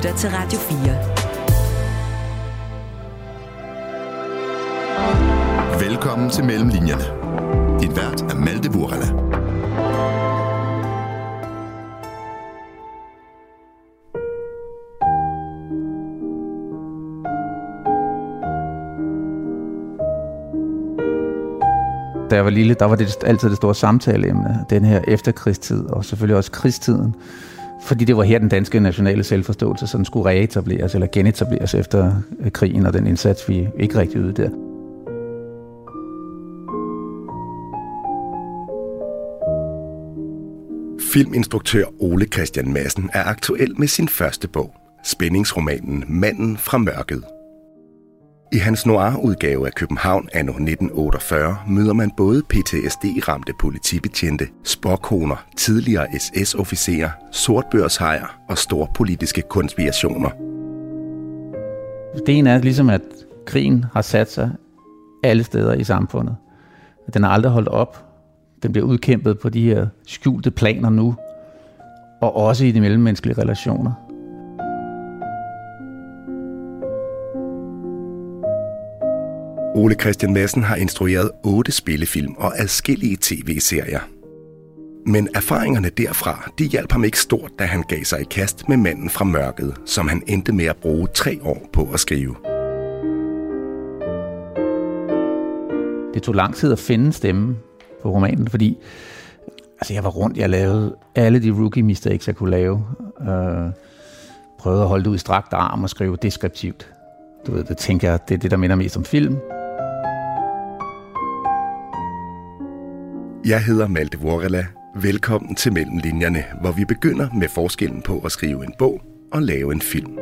lytter til Radio 4. Velkommen til Mellemlinjerne. Din vært er Malte Burala. Da jeg var lille, der var det altid det store samtaleemne, den her efterkrigstid, og selvfølgelig også krigstiden. Fordi det var her, den danske nationale selvforståelse sådan skulle reetableres eller genetableres efter øh, krigen og den indsats, vi ikke rigtig ydede der. Filminstruktør Ole Christian Madsen er aktuel med sin første bog, spændingsromanen Manden fra mørket. I hans noir-udgave af København anno 1948 møder man både PTSD-ramte politibetjente, spåkoner, tidligere SS-officerer, sortbørshejer og store politiske konspirationer. Det ene er ligesom, at krigen har sat sig alle steder i samfundet. Den har aldrig holdt op. Den bliver udkæmpet på de her skjulte planer nu, og også i de mellemmenneskelige relationer. Ole Christian Madsen har instrueret otte spillefilm og adskillige tv-serier. Men erfaringerne derfra, de hjalp ham ikke stort, da han gav sig i kast med manden fra mørket, som han endte med at bruge tre år på at skrive. Det tog lang tid at finde stemmen på romanen, fordi altså jeg var rundt, jeg lavede alle de rookie mistakes, jeg kunne lave. Øh, prøvede at holde det ud i strakt arm og skrive deskriptivt. Du ved, det tænker jeg, det er det, der minder mest om film. Jeg hedder Malte Vorela. Velkommen til Mellemlinjerne, hvor vi begynder med forskellen på at skrive en bog og lave en film.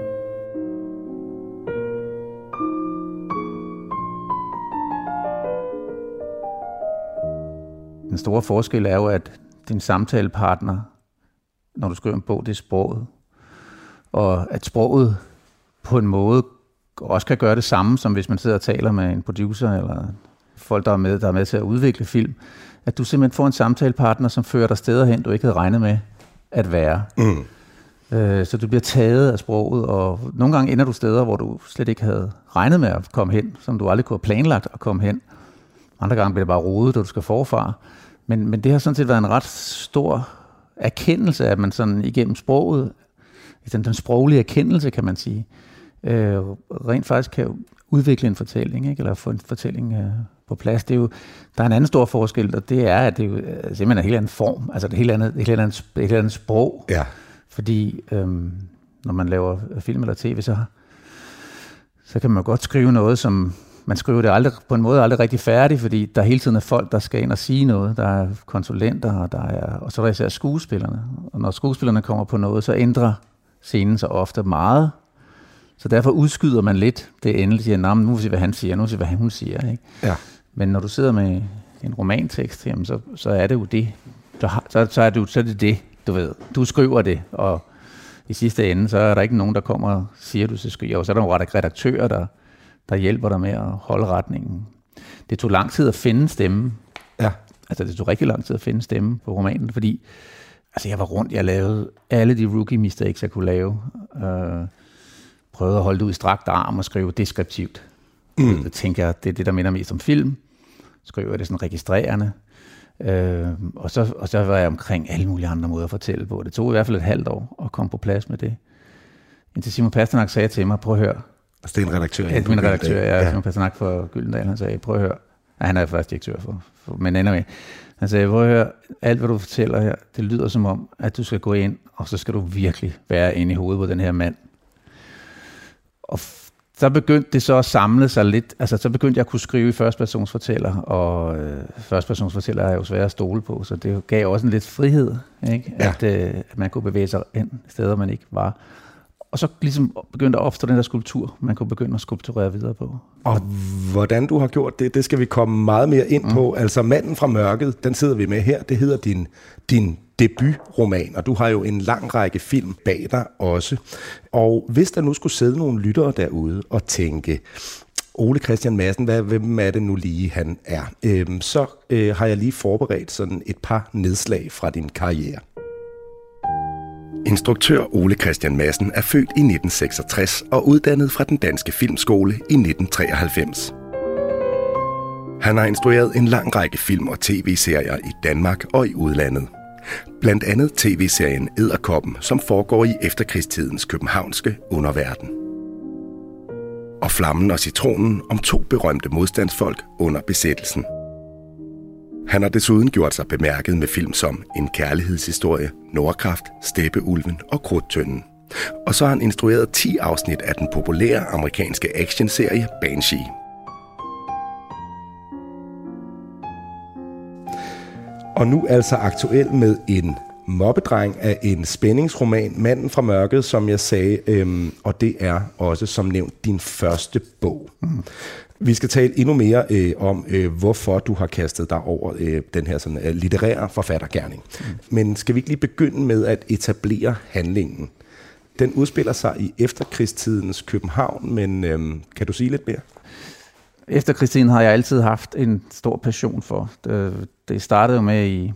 Den store forskel er jo, at din samtalepartner, når du skriver en bog, det er sproget. Og at sproget på en måde også kan gøre det samme, som hvis man sidder og taler med en producer eller folk, der er med, der er med til at udvikle film. At du simpelthen får en samtalepartner, som fører dig steder hen, du ikke havde regnet med at være. Mm. Øh, så du bliver taget af sproget, og nogle gange ender du steder, hvor du slet ikke havde regnet med at komme hen, som du aldrig kunne have planlagt at komme hen. Andre gange bliver det bare rodet, da du skal forfra. Men, men det har sådan set været en ret stor erkendelse, at man sådan igennem sproget, den, den sproglige erkendelse, kan man sige, øh, rent faktisk kan udvikle en fortælling, ikke? eller få en fortælling øh, på plads. Det er jo, der er en anden stor forskel, og det er, at det er jo øh, simpelthen en helt anden form, altså et helt andet, et helt andet, et helt andet sprog. Ja. Fordi øhm, når man laver film eller tv, så, så kan man godt skrive noget, som man skriver det aldrig, på en måde aldrig rigtig færdigt, fordi der hele tiden er folk, der skal ind og sige noget. Der er konsulenter, og, der er, og så er der især skuespillerne. Og når skuespillerne kommer på noget, så ændrer scenen sig ofte meget. Så derfor udskyder man lidt det endelige. Nå, nu må vi se, hvad han siger, nu må vi se, hvad hun siger. Ikke? Ja. Men når du sidder med en romantekst, jamen, så, så er det jo det. har, så, så, er det, så er det det, du ved. Du skriver det, og i sidste ende, så er der ikke nogen, der kommer og siger, at du skal skrive. Og så er der nogle redaktører, der, der hjælper dig med at holde retningen. Det tog lang tid at finde stemme. Ja. Altså, det tog rigtig lang tid at finde stemme på romanen, fordi altså, jeg var rundt, jeg lavede alle de rookie mistakes, jeg kunne lave. Øh, prøvede at holde det ud i strakt arm og skrive deskriptivt. Mm. Så tænker jeg, det er det, der minder mest om film. Skriver det sådan registrerende. Øh, og, så, og så var jeg omkring alle mulige andre måder at fortælle på. Det tog i hvert fald et halvt år at komme på plads med det. Indtil Simon Pasternak sagde til mig, prøv at høre. Altså det er en redaktør? Ja, min redaktør, ja, ja. Simon Pasternak for Gyldendal, han sagde, prøv at høre. Ja, han er faktisk direktør for, for men ender med. Han sagde, prøv at høre, alt hvad du fortæller her, det lyder som om, at du skal gå ind, og så skal du virkelig være inde i hovedet på den her mand. Og så begyndte det så at samle sig lidt. Altså, så begyndte jeg at kunne skrive i førstpersonsfortæller, og øh, førstpersonsfortæller er jo svært at stole på, så det gav også en lidt frihed, ikke? Ja. At, øh, at man kunne bevæge sig ind steder, man ikke var. Og så ligesom begyndte at opstå den der skulptur, man kunne begynde at skulpturere videre på. Og hvordan du har gjort det, det skal vi komme meget mere ind mm. på. Altså Manden fra mørket, den sidder vi med her, det hedder din, din debutroman, og du har jo en lang række film bag dig også. Og hvis der nu skulle sidde nogle lyttere derude og tænke, Ole Christian Madsen, hvad, hvem er det nu lige, han er? Øhm, så øh, har jeg lige forberedt sådan et par nedslag fra din karriere. Instruktør Ole Christian Madsen er født i 1966 og uddannet fra den danske filmskole i 1993. Han har instrueret en lang række film og tv-serier i Danmark og i udlandet. Blandt andet tv-serien Edderkoppen, som foregår i efterkrigstidens københavnske underverden. Og Flammen og Citronen om to berømte modstandsfolk under besættelsen. Han har desuden gjort sig bemærket med film som En kærlighedshistorie, Nordkraft, Steppeulven og Krudtønden. Og så har han instrueret 10 afsnit af den populære amerikanske actionserie Banshee. Og nu altså aktuel med en mobbedreng af en spændingsroman, Manden fra mørket, som jeg sagde, øhm, og det er også som nævnt din første bog. Mm. Vi skal tale endnu mere øh, om, øh, hvorfor du har kastet dig over øh, den her sådan, øh, litterære forfattergærning. Mm. Men skal vi ikke lige begynde med at etablere handlingen? Den udspiller sig i efterkrigstidens København, men øh, kan du sige lidt mere? Efterkrigstiden har jeg altid haft en stor passion for. Det, det startede jo med i...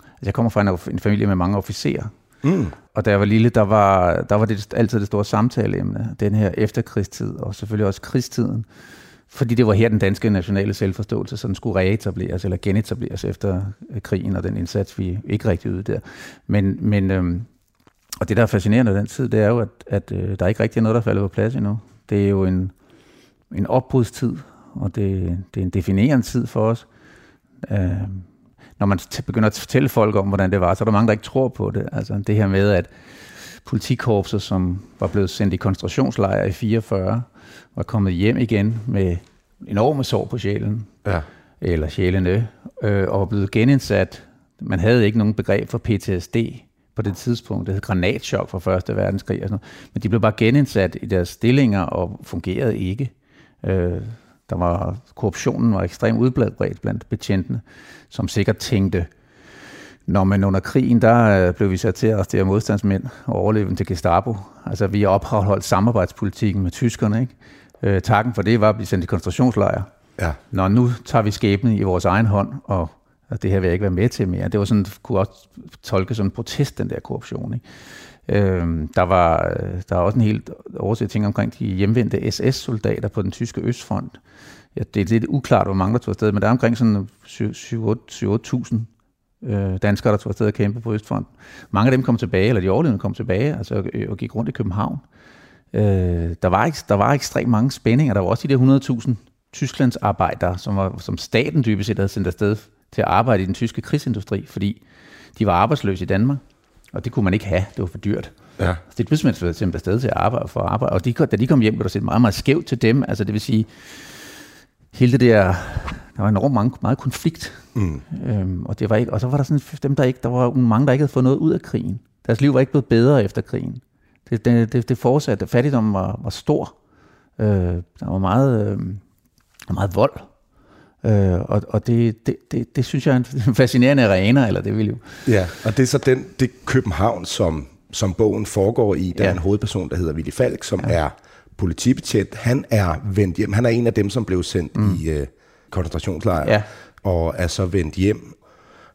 Altså jeg kommer fra en, en familie med mange officerer. Mm. Og da jeg var lille, der var, der var det altid det store samtaleemne. Den her efterkrigstid, og selvfølgelig også krigstiden. Fordi det var her den danske nationale selvforståelse, så den skulle reetableres eller genetableres efter øh, krigen og den indsats, vi ikke rigtig ydede der. Men, men øhm, og det, der er fascinerende af den tid, det er jo, at, at øh, der er ikke rigtig noget, der falder på plads endnu. Det er jo en, en opbrudstid, og det, det er en definerende tid for os. Øh, når man begynder at fortælle folk om, hvordan det var, så er der mange, der ikke tror på det. Altså det her med, at politikorpset, som var blevet sendt i koncentrationslejre i 44, var kommet hjem igen med enorme sår på sjælen, ja. eller sjælene, øh, og var blevet genindsat. Man havde ikke nogen begreb for PTSD på det tidspunkt. Det hed granatchok fra Første Verdenskrig. Og sådan noget. Men de blev bare genindsat i deres stillinger og fungerede ikke. Øh, der var, korruptionen var ekstremt udbredt blandt betjentene, som sikkert tænkte, når man under krigen, der øh, blev vi sat til at arrestere modstandsmænd og overleve til Gestapo. Altså vi har opretholdt samarbejdspolitikken med tyskerne. Ikke? Øh, takken for det var at blive sendt i koncentrationslejre. Ja. Når nu tager vi skæbnen i vores egen hånd, og at det her vil jeg ikke være med til mere. Det var sådan, kunne også tolke som en protest, den der korruption. Ikke? Øh, der var der er også en helt overset ting omkring de hjemvendte SS-soldater på den tyske Østfront. Ja, det er lidt uklart, hvor mange der tog afsted, men der er omkring sådan 7-8.000 øh, danskere, der tog afsted og kæmpe på Østfront. Mange af dem kom tilbage, eller de overlevende kom tilbage, altså og øh, gik rundt i København. Øh, der, var, der var ekstremt mange spændinger. Der var også de der 100.000 Tysklands arbejdere, som, var, som staten dybest set havde sendt afsted til at arbejde i den tyske krigsindustri, fordi de var arbejdsløse i Danmark, og det kunne man ikke have. Det var for dyrt. Ja. Så det blev simpelthen sendt afsted til at arbejde for at arbejde. Og de, da de kom hjem, blev der set meget, meget skævt til dem. Altså det vil sige, hele det der, der var enormt mange, meget konflikt. Mm. Øhm, og, det var ikke, og så var der sådan dem, der ikke, der var mange, der ikke havde fået noget ud af krigen. Deres liv var ikke blevet bedre efter krigen. Det, det, det, det fortsatte. Fattigdommen var, var stor. Øh, der var meget, øh, meget vold. Øh, og og det, det, det, det synes jeg er en fascinerende arena, eller det vil jo. Ja, og det er så den, det København, som, som bogen foregår i. Der ja. er en hovedperson, der hedder Willy Falk, som ja. er politibetjent. Han er vendt hjem. Han er en af dem, som blev sendt mm. i øh, koncentrationslejr, ja. og er så vendt hjem.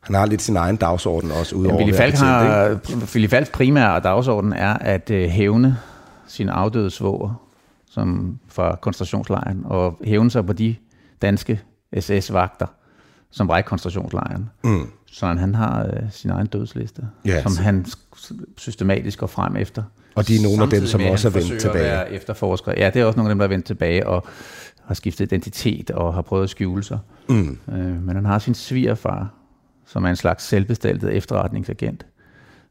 Han har lidt sin egen dagsorden også, udover Willy Falk har, Willy Falks primære dagsorden er at øh, hævne sin afdøde svoger som fra koncentrationslejren, og hævne sig på de danske SS-vagter, som var i koncentrationslejren. Mm. Så han har øh, sin egen dødsliste, ja, som så. han systematisk går frem efter. Og de er nogle af dem, som også er vendt tilbage. At være efterforskere. Ja, det er også nogle af dem, der er vendt tilbage og har skiftet identitet og har prøvet at skjule sig. Mm. Øh, men han har sin svigerfar, som er en slags selvbestaltet efterretningsagent,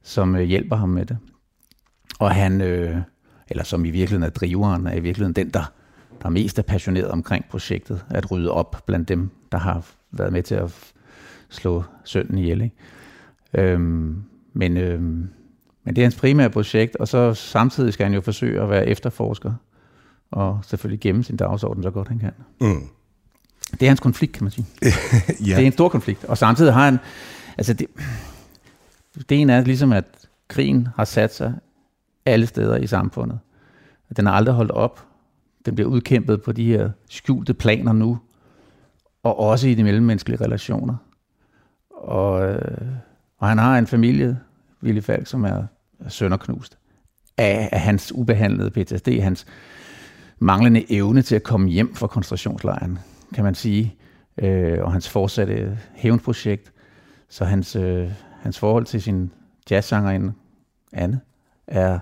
som øh, hjælper ham med det. Og han, øh, eller som i virkeligheden er driveren, er i virkeligheden den, der, der er mest er passioneret omkring projektet, at rydde op blandt dem, der har været med til at slå sønnen ihjel. Ikke? Øhm, men, øhm, men det er hans primære projekt, og så samtidig skal han jo forsøge at være efterforsker, og selvfølgelig gemme sin dagsorden så godt han kan. Mm. Det er hans konflikt, kan man sige. ja. Det er en stor konflikt, og samtidig har han, altså det, det ene er ligesom, at krigen har sat sig alle steder i samfundet. Den har aldrig holdt op. Den bliver udkæmpet på de her skjulte planer nu, og også i de mellemmenneskelige relationer. Og, øh, og han har en familie, Willy Falk, som er sønderknust af, af hans ubehandlede PTSD, hans manglende evne til at komme hjem fra koncentrationslejren, kan man sige, øh, og hans fortsatte hævnprojekt. Så hans, øh, hans forhold til sin jazzsangerinde, Anne, er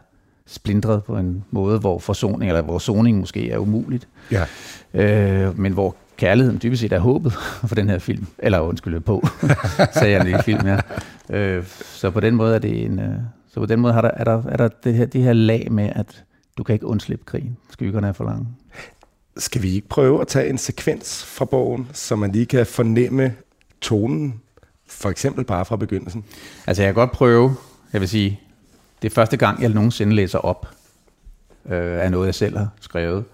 splindret på en måde, hvor forsoning, eller hvor soning måske er umuligt. Ja. Øh, men hvor kærligheden dybest set er håbet for den her film. Eller undskyld på, sagde jeg ikke film, ja. Øh, så på den måde er det en... Øh, så på den måde har der, er der, er der det, her, det her lag med, at du kan ikke undslippe krigen. Skyggerne er for lange. Skal vi ikke prøve at tage en sekvens fra bogen, så man lige kan fornemme tonen, for eksempel bare fra begyndelsen? Altså jeg kan godt prøve, jeg vil sige, det er første gang, jeg nogensinde læser op øh, af noget, jeg selv har skrevet.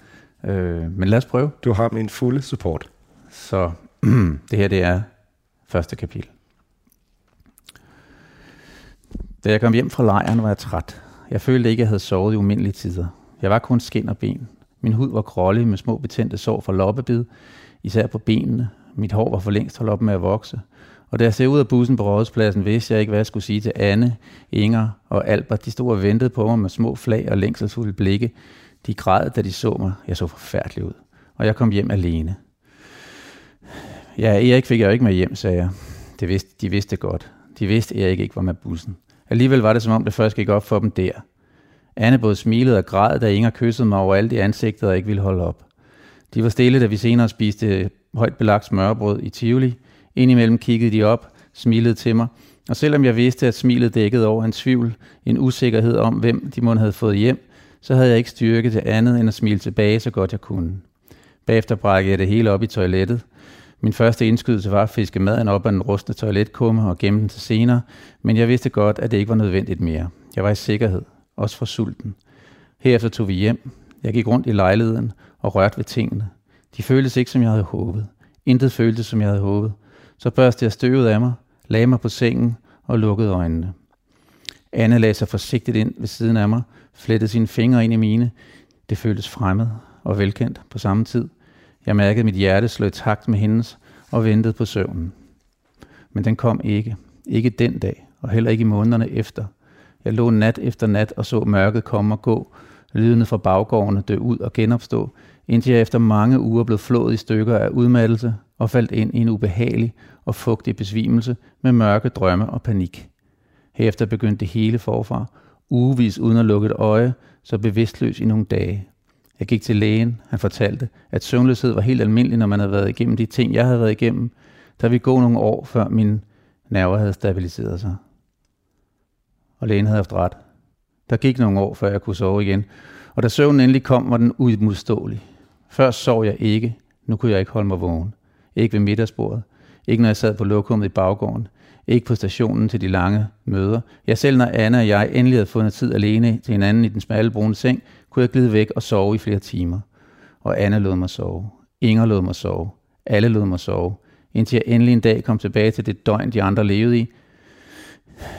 Øh, men lad os prøve. Du har min fulde support. Så det her, det er første kapitel. Da jeg kom hjem fra lejren, var jeg træt. Jeg følte ikke, at jeg havde sovet i umindelige tider. Jeg var kun skin og ben. Min hud var grålig med små betændte sår fra loppebid, især på benene. Mit hår var for længst holdt op med at vokse. Og da jeg ser ud af bussen på rådspladsen, vidste jeg ikke, hvad jeg skulle sige til Anne, Inger og Albert. De stod og ventede på mig med små flag og længselsfulde blikke. De græd, da de så mig. Jeg så forfærdelig ud. Og jeg kom hjem alene. Ja, Erik fik jeg jo ikke med hjem, sagde jeg. Det vidste, de vidste godt. De vidste, at Erik ikke var med bussen. Alligevel var det, som om det først gik op for dem der. Anne både smilede og græd, da Inger kyssede mig overalt i ansigtet og ikke ville holde op. De var stille, da vi senere spiste højt belagt smørbrød i Tivoli. Indimellem kiggede de op, smilede til mig, og selvom jeg vidste, at smilet dækkede over en tvivl, en usikkerhed om, hvem de måtte have fået hjem, så havde jeg ikke styrke til andet end at smile tilbage, så godt jeg kunne. Bagefter brækkede jeg det hele op i toilettet. Min første indskydelse var at fiske maden op af den rustne toiletkumme og gemme den til senere, men jeg vidste godt, at det ikke var nødvendigt mere. Jeg var i sikkerhed, også for sulten. Herefter tog vi hjem. Jeg gik rundt i lejligheden og rørte ved tingene. De føltes ikke, som jeg havde håbet. Intet føltes, som jeg havde håbet. Så børste jeg støvet af mig, lagde mig på sengen og lukkede øjnene. Anne lagde sig forsigtigt ind ved siden af mig, flettede sine fingre ind i mine. Det føltes fremmed og velkendt på samme tid. Jeg mærkede mit hjerte slå i takt med hendes og ventede på søvnen. Men den kom ikke. Ikke den dag, og heller ikke i månederne efter. Jeg lå nat efter nat og så mørket komme og gå, lydene fra baggårdene dø ud og genopstå, indtil jeg efter mange uger blev flået i stykker af udmattelse og faldt ind i en ubehagelig og fugtig besvimelse med mørke drømme og panik. Herefter begyndte det hele forfra, ugevis uden at lukke et øje, så bevidstløs i nogle dage. Jeg gik til lægen. Han fortalte, at søvnløshed var helt almindelig, når man havde været igennem de ting, jeg havde været igennem. Der ville gå nogle år, før min nerver havde stabiliseret sig. Og lægen havde haft ret. Der gik nogle år, før jeg kunne sove igen. Og da søvnen endelig kom, var den uimodståelig. Først sov jeg ikke. Nu kunne jeg ikke holde mig vågen. Ikke ved middagsbordet. Ikke når jeg sad på lokummet i baggården. Ikke på stationen til de lange møder. Jeg selv når Anna og jeg endelig havde fundet tid alene til hinanden i den smalle brune seng, kunne jeg glide væk og sove i flere timer. Og Anna lod mig sove. Inger lod mig sove. Alle lod mig sove. Indtil jeg endelig en dag kom tilbage til det døgn, de andre levede i.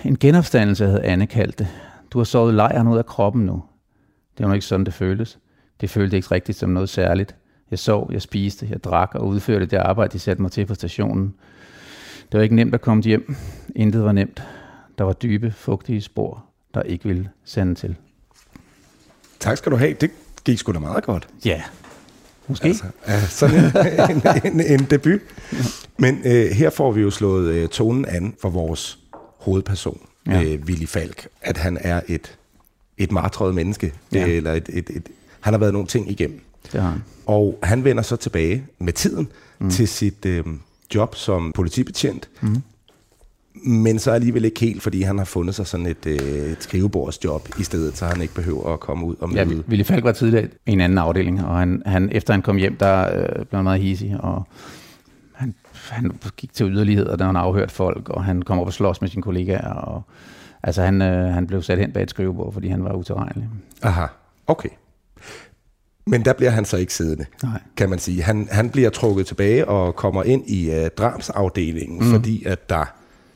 En genopstandelse havde Anne kaldt det. Du har sovet lejren ud af kroppen nu. Det var nu ikke sådan, det føltes. Det føltes ikke rigtigt som noget særligt. Jeg sov, jeg spiste, jeg drak og udførte det arbejde, de satte mig til på stationen. Det var ikke nemt at komme hjem. Intet var nemt. Der var dybe, fugtige spor, der ikke ville sende til. Tak skal du have. Det gik sgu da meget godt. Ja, måske. Altså, sådan en, en, en, en debut. Men øh, her får vi jo slået øh, tonen an for vores hovedperson, ja. øh, Willy Falk. At han er et, et martrøjet menneske. Ja. Eller et, et, et, han har været nogle ting igennem. Det har han. Og han vender så tilbage med tiden mm. til sit øh, job som politibetjent. Mm. Men så alligevel ikke helt, fordi han har fundet sig sådan et, øh, et skrivebordsjob i stedet, så han ikke behøver at komme ud og møde. Ja, Willy Falk var tidligere i en anden afdeling, og han, han, efter han kom hjem, der øh, blev han meget hisig, og han, han gik til yderligheder, da han afhørt folk, og han kom op og slås med sine kollegaer, og altså han, øh, han blev sat hen bag et skrivebord, fordi han var utilregnelig. Aha, okay. Men der bliver han så ikke siddende, Nej. kan man sige. Han, han bliver trukket tilbage og kommer ind i uh, drabsafdelingen, mm. fordi at der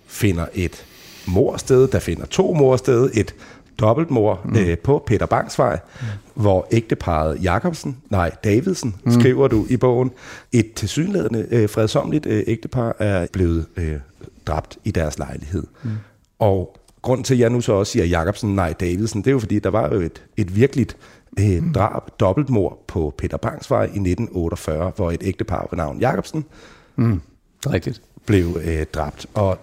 finder et mor sted, der finder to mor sted, et dobbeltmor mm. øh, på Peter Bangsvej, mm. hvor ægteparet Jakobsen, nej, Davidsen, mm. skriver du i bogen, et tilsyneladende øh, fredsomligt øh, ægtepar er blevet øh, dræbt i deres lejlighed. Mm. Og grund til, at jeg nu så også siger Jacobsen, nej Davidsen, det er jo fordi, der var jo et, et virkeligt øh, drab, dobbeltmord på Peter Bangsvej i 1948, hvor et ægtepar ved navn Jacobsen Mm, rigtigt. blev øh, dræbt. Og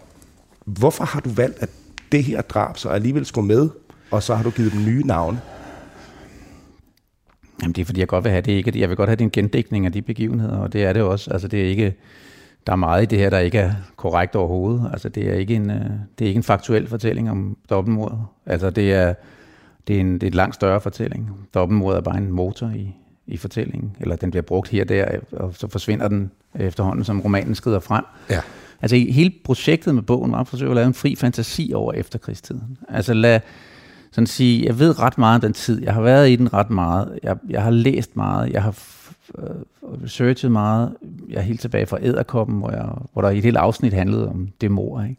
hvorfor har du valgt, at det her drab så alligevel skulle med, og så har du givet dem nye navne? Jamen det er fordi, jeg godt vil have det ikke. Jeg vil godt have det en gendækning af de begivenheder, og det er det også. Altså det er ikke, der er meget i det her, der ikke er korrekt overhovedet. Altså det er ikke en, øh, det er ikke en faktuel fortælling om dobbeltmord. Altså det er, det er, en, det er en langt større fortælling. Dobbeltmord er bare en motor i, i fortællingen, eller den bliver brugt her og der, og så forsvinder den efterhånden, som romanen skrider frem. Ja. Altså hele projektet med bogen var at forsøge at lave en fri fantasi over efterkrigstiden. Altså lad, sådan sige, jeg ved ret meget om den tid. Jeg har været i den ret meget. Jeg, jeg har læst meget. Jeg har øh, researchet meget. Jeg er helt tilbage fra Æderkoppen, hvor, jeg, hvor der i et helt afsnit handlede om det mor. Ikke?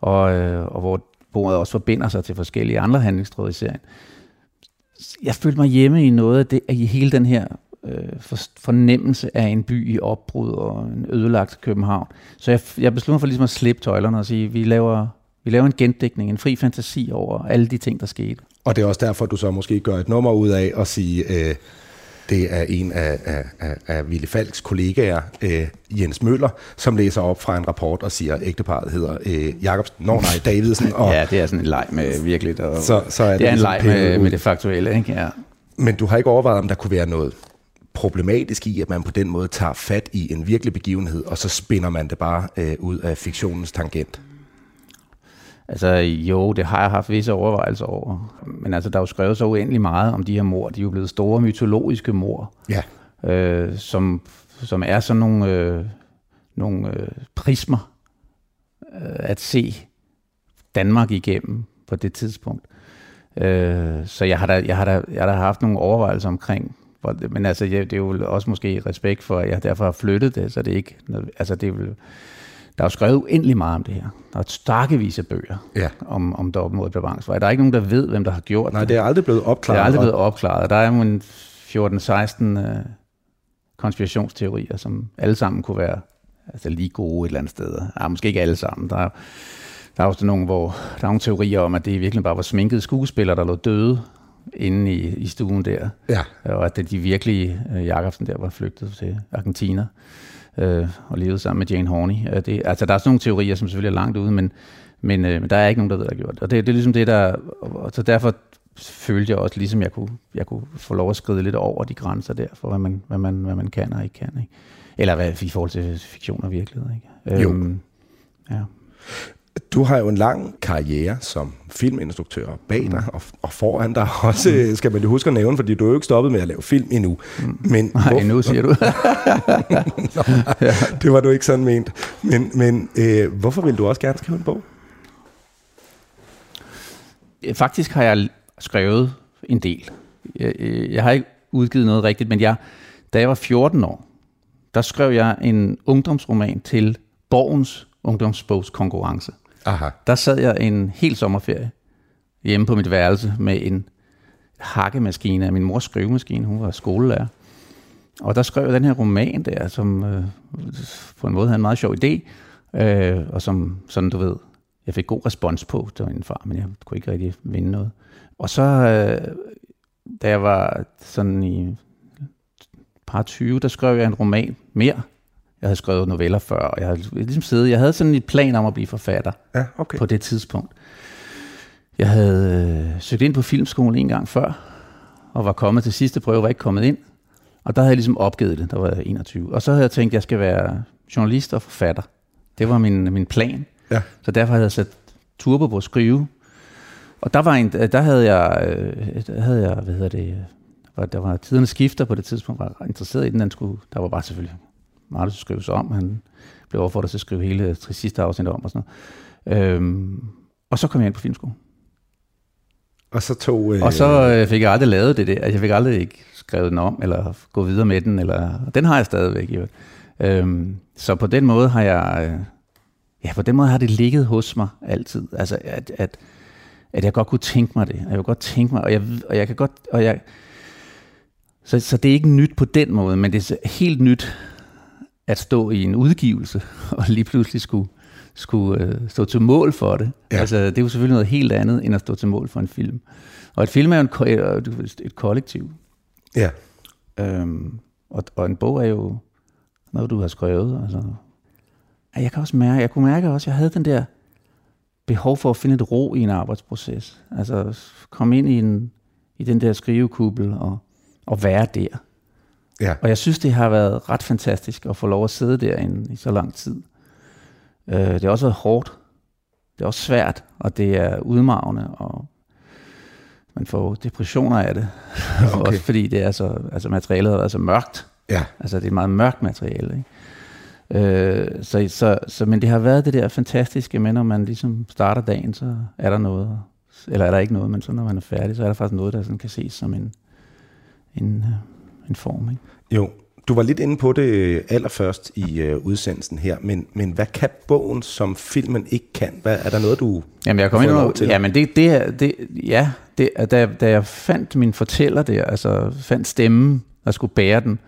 Og, øh, og hvor bordet også forbinder sig til forskellige andre handlingstråde i serien. Jeg følte mig hjemme i noget af det, i hele den her øh, fornemmelse af en by i opbrud og en ødelagt København. Så jeg, jeg besluttede mig for ligesom at slippe tøjlerne og sige, vi laver, vi laver en gendækning, en fri fantasi over alle de ting, der skete. Og det er også derfor, du så måske gør et nummer ud af at sige, øh, det er en af, af, af, af Ville Falks kollegaer, øh, Jens Møller, som læser op fra en rapport og siger, at ægteparet hedder øh, Jacobsen, nå nej, Davidsen. Og, ja, det er sådan en leg med virkelig. Og, Så- så er det det er en ligesom leg med, med det faktuelle. Ikke? Ja. Men du har ikke overvejet, om der kunne være noget problematisk i, at man på den måde tager fat i en virkelig begivenhed, og så spinder man det bare øh, ud af fiktionens tangent. Altså jo, det har jeg haft visse overvejelser over. Men altså, der er jo skrevet så uendelig meget om de her mor. De er jo blevet store mytologiske mor, Ja. øh, som, som er sådan nogle, øh, nogle øh, prismer øh, at se Danmark igennem på det tidspunkt. Øh, så jeg har, da, jeg, har da, jeg har da haft nogle overvejelser omkring, hvor, men altså, jeg, det er jo også måske respekt for, at jeg derfor har flyttet det, så det er ikke, altså det er der er jo skrevet uendelig meget om det her. Der er stakkevis af bøger Ja. om, om dobbeltmord på Bangsvej. Der er ikke nogen, der ved, hvem der har gjort Nej, det. det er aldrig blevet Det opklaret. er aldrig blevet opklaret. Der er jo en 14-16 øh, konspirationsteorier, som alle sammen kunne være altså lige gode et eller andet sted. Ja, måske ikke alle sammen. Der er, der er også nogle, hvor der er nogle teorier om, at det virkelig bare var sminkede skuespillere, der lå døde inde i, i stuen der. Ja. Og at det de virkelige øh, Jacobsen der var flygtet til Argentina øh, og levede sammen med Jane Horney. Øh, det, altså, der er sådan nogle teorier, som selvfølgelig er langt ude, men, men, øh, men der er ikke nogen, der ved, der har gjort det. Og det, det er ligesom det, der... Og så derfor følte jeg også, ligesom jeg kunne, jeg kunne få lov at skride lidt over de grænser der, for hvad man, hvad man, hvad man kan og ikke kan. Ikke? Eller hvad, i forhold til fiktion og virkelighed. Ikke? Jo. Øhm, ja. Du har jo en lang karriere som filminstruktør bag dig, og, og foran dig også, mm. skal man jo huske at nævne, fordi du er jo ikke stoppet med at lave film endnu. Mm. Men Nej, hvor- endnu siger du. det var du ikke sådan ment. Men, men øh, hvorfor vil du også gerne skrive en bog? Faktisk har jeg skrevet en del. Jeg, øh, jeg har ikke udgivet noget rigtigt, men jeg, da jeg var 14 år, der skrev jeg en ungdomsroman til Borgens ungdomsbogskonkurrence. Aha. Der sad jeg en hel sommerferie hjemme på mit værelse med en hakkemaskine af min mors skrivemaskine. Hun var skolelærer. Og der skrev jeg den her roman der, som øh, på en måde havde en meget sjov idé, øh, og som sådan, du ved, jeg fik god respons på. Det var min far, men jeg kunne ikke rigtig vinde noget. Og så, øh, da jeg var sådan i par 20, der skrev jeg en roman mere. Jeg havde skrevet noveller før, og jeg havde ligesom siddet, jeg havde sådan et plan om at blive forfatter Ja, okay. på det tidspunkt. Jeg havde øh, søgt ind på filmskolen en gang før, og var kommet til sidste prøve, var ikke kommet ind. Og der havde jeg ligesom opgivet det, der var jeg 21. Og så havde jeg tænkt, at jeg skal være journalist og forfatter. Det var min, min plan. Ja. Så derfor havde jeg sat turbo på at skrive. Og der, var en, der havde jeg, øh, der havde jeg, hvad hedder det, var, der var tiderne skifter på det tidspunkt, var interesseret i den, den skulle, der var bare selvfølgelig meget, skulle skrives om. Han blev overfordret til at skrive hele tre sidste afsnit om og sådan noget. Øhm, og så kom jeg ind på filmskolen. Og så tog... Øh, Og så øh, fik jeg aldrig lavet det der. Altså, jeg fik aldrig ikke skrevet den om, eller gå videre med den. Eller, den har jeg stadigvæk. Jo. Øhm, så på den måde har jeg... Øh, ja, på den måde har det ligget hos mig altid. Altså, at, at, at jeg godt kunne tænke mig det. Jeg kunne godt tænke mig, og jeg, og jeg kan godt... Og jeg, så, så det er ikke nyt på den måde, men det er helt nyt at stå i en udgivelse, og lige pludselig skulle, skulle øh, stå til mål for det. Ja. Altså, det er jo selvfølgelig noget helt andet, end at stå til mål for en film. Og et film er jo en, ko- et, et kollektiv. Ja. Øhm, og, og en bog er jo noget, du har skrevet. Altså. Jeg kan også mærke, jeg kunne mærke også, at jeg havde den der behov for at finde et ro i en arbejdsproces. Altså komme ind i, en, i den der skrivekubbel og, og være der. Ja. Og jeg synes, det har været ret fantastisk at få lov at sidde derinde i så lang tid. Øh, det har også været hårdt. Det er også svært, og det er udmavende, og man får depressioner af det. Okay. Også fordi det er så, altså materialet har været så mørkt. Ja. Altså det er et meget mørkt materiale. Ikke? Øh, så, så, så, men det har været det der fantastiske med, når man ligesom starter dagen, så er der noget, eller er der ikke noget, men så når man er færdig, så er der faktisk noget, der sådan kan ses som en, en, øh, en form. Ikke? Jo, du var lidt inde på det øh, allerførst i øh, udsendelsen her, men, men hvad kan bogen, som filmen ikke kan? Hvad, er der noget, du Jamen, jeg kom ind over, til? ja, men det, det, er- det, ja, det, da, da jeg fandt min fortæller der, altså fandt stemmen, der skulle bære den,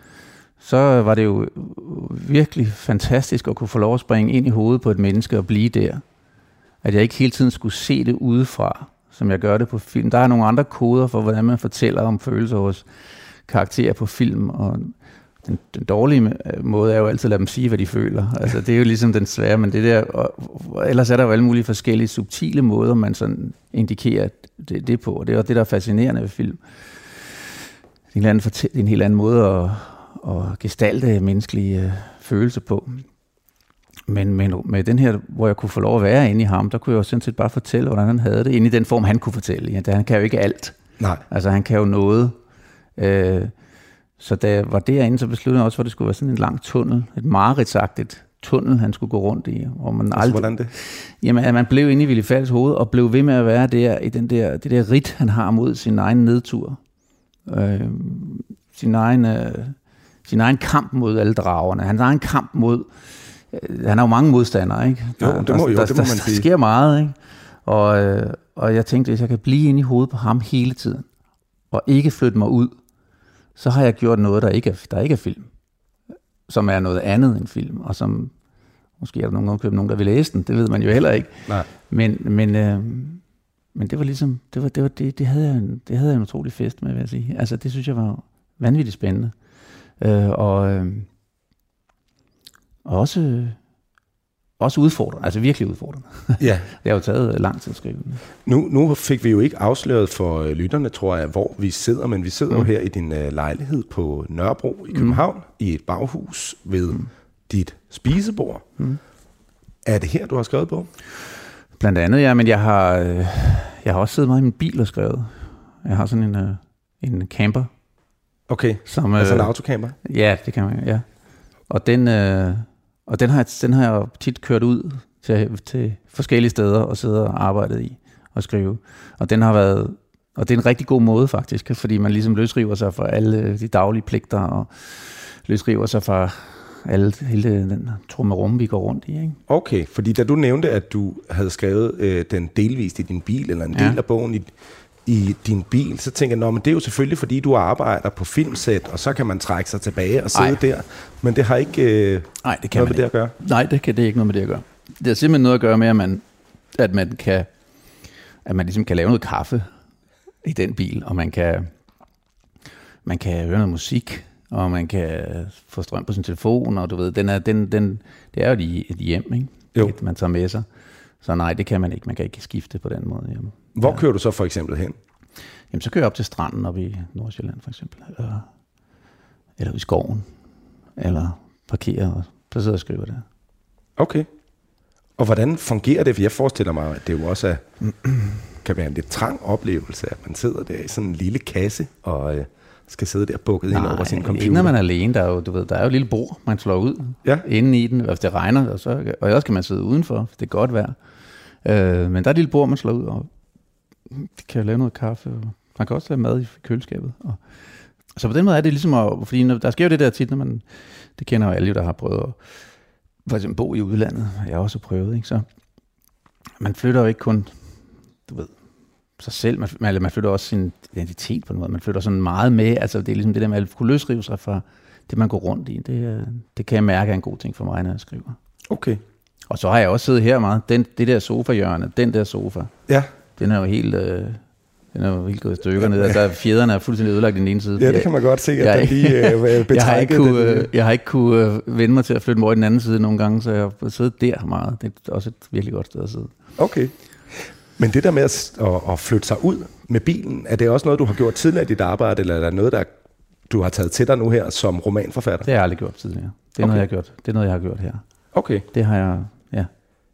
så var det jo virkelig fantastisk at kunne få lov at springe ind i hovedet på et menneske og blive der. At jeg ikke hele tiden skulle se det udefra, som jeg gør det på film. Der er nogle andre koder for, hvordan man fortæller om følelser hos karakterer på film, og den, den dårlige øh, måde er jo altid at lade dem sige, hvad de føler. Altså, det er jo ligesom den svære, men det der, og, og ellers er der jo alle mulige forskellige subtile måder, man sådan indikerer det, det på, og det er det, der er fascinerende ved film. Det er en, helt anden, det er en helt anden måde at, at gestalte menneskelige øh, følelser på. Men med, med den her, hvor jeg kunne få lov at være inde i ham, der kunne jeg jo sådan set bare fortælle, hvordan han havde det, inde i den form, han kunne fortælle. Ja, han kan jo ikke alt. Nej. Altså han kan jo noget. Øh, så da jeg var derinde, så besluttede jeg også, at det skulle være sådan en lang tunnel, et mareridtsagtigt tunnel, han skulle gå rundt i. Hvor man Altså, aldrig, hvordan det? Jamen, at man blev inde i Falks hoved, og blev ved med at være der, i den der, det der rit, han har mod sin egen nedtur. Øh, sin, egen, øh, sin egen kamp mod alle dragerne. Hans egen kamp mod... Øh, han har jo mange modstandere, ikke? Jo, det må- jo, der, det må der, man der, sige. Der sker meget, ikke? Og, øh, og jeg tænkte, hvis jeg kan blive inde i hovedet på ham hele tiden, og ikke flytte mig ud, så har jeg gjort noget, der ikke er, der ikke er film. Som er noget andet end film, og som måske er der nogen, nogen, der vil læse den, det ved man jo heller ikke. Nej. Men, men, øh, men det var ligesom, det, var, det, var, det, det, havde jeg en, det havde jeg en utrolig fest med, vil jeg sige. Altså, det synes jeg var vanvittigt spændende. Øh, og, øh, og også, også udfordrende, altså virkelig udfordrende. Ja. Det har jo taget lang tid at skrive. Nu, nu fik vi jo ikke afsløret for øh, lytterne, tror jeg, hvor vi sidder, men vi sidder mm. jo her i din øh, lejlighed på Nørrebro i København, mm. i et baghus ved mm. dit spisebord. Mm. Er det her, du har skrevet på? Blandt andet, ja, men jeg har, øh, jeg har også siddet meget i min bil og skrevet. Jeg har sådan en, øh, en camper, Okay, som... altså en øh, autocamper? Ja, det kan man, ja. Og den, øh, og den, har, jeg- den har jeg jo tit kørt ud til, til forskellige steder og sidde og arbejdet i og skrive. Og den har været, og det er en rigtig god måde faktisk, fordi man ligesom løsriver sig fra alle de daglige pligter og løsriver sig fra alle, hele den trummerum, vi går rundt i. Ikke? Okay, fordi da du nævnte, at du havde skrevet øh, den delvist i din bil, eller en del Ja. af bogen i, i din bil, så tænker jeg, men det er jo selvfølgelig, fordi du arbejder på filmsæt, og så kan man trække sig tilbage og sidde Ej. der. Men det har ikke øh, Nej, det kan noget med det at gøre. Nej, det kan det er ikke noget med det at gøre. Det har simpelthen noget at gøre med, at man, at man kan at man ligesom kan lave noget kaffe i den bil, og man kan man kan høre noget musik, og man kan få strøm på sin telefon, og du ved, den er, den, den, det er jo et hjem, ikke? Jo. Et, man tager med sig. Så nej, det kan man ikke. Man kan ikke skifte på den måde. Jamen, Hvor ja. kører du så for eksempel hen? jamen så kører jeg op til stranden op i Nordsjælland for eksempel, eller, eller i skoven, eller parkerer, og så sidder jeg og skriver der. Okay. Og hvordan fungerer det? For jeg forestiller mig, at det jo også er, kan være en lidt trang oplevelse, at man sidder der i sådan en lille kasse, og øh, skal sidde der bukket ind over sin computer. ikke når man er alene. Der er jo, du ved, der er jo et lille bord, man slår ud Ja. inde i den, hvis det regner, og, så, og også kan man sidde udenfor, hvis det er godt vejr. Øh, men der er et lille bord, man slår ud, og det kan lave noget kaffe, og man kan også lave mad i køleskabet. Og, så på den måde er det ligesom, at, fordi når, der sker jo det der tit, når man, det kender jo alle, jo, der har prøvet at for eksempel bo i udlandet, jeg har også prøvet, ikke? så man flytter jo ikke kun, du ved, sig selv, man, man, man flytter også sin identitet på en måde, man flytter sådan meget med, altså det er ligesom det der med at kunne løsrive sig fra det, man går rundt i, det, øh, det kan jeg mærke er en god ting for mig, når jeg skriver. Okay. Og så har jeg også siddet her meget. Den, det der sofa-hjørne, den der sofa, Ja, den er jo helt, øh, den er jo helt gået i stykker ned. Altså, fjederne er fuldstændig ødelagt i den ene side. ja det kan man godt se, at jeg- der lige øh, jeg har ikke kunne, den, øh, jeg har ikke kunne øh, vende mig til at flytte mig over i den anden side nogle gange, så jeg har siddet der meget. Det er også et virkelig godt sted at sidde. Okay. Men det der med at, at, at flytte sig ud med bilen, er det også noget, du har gjort tidligere i dit arbejde, eller er der noget, der du har taget til dig nu her som romanforfatter? Det har jeg aldrig gjort tidligere. Det er, Okay. noget, jeg har gjort. det er noget, jeg har gjort her. Okay. Det har jeg,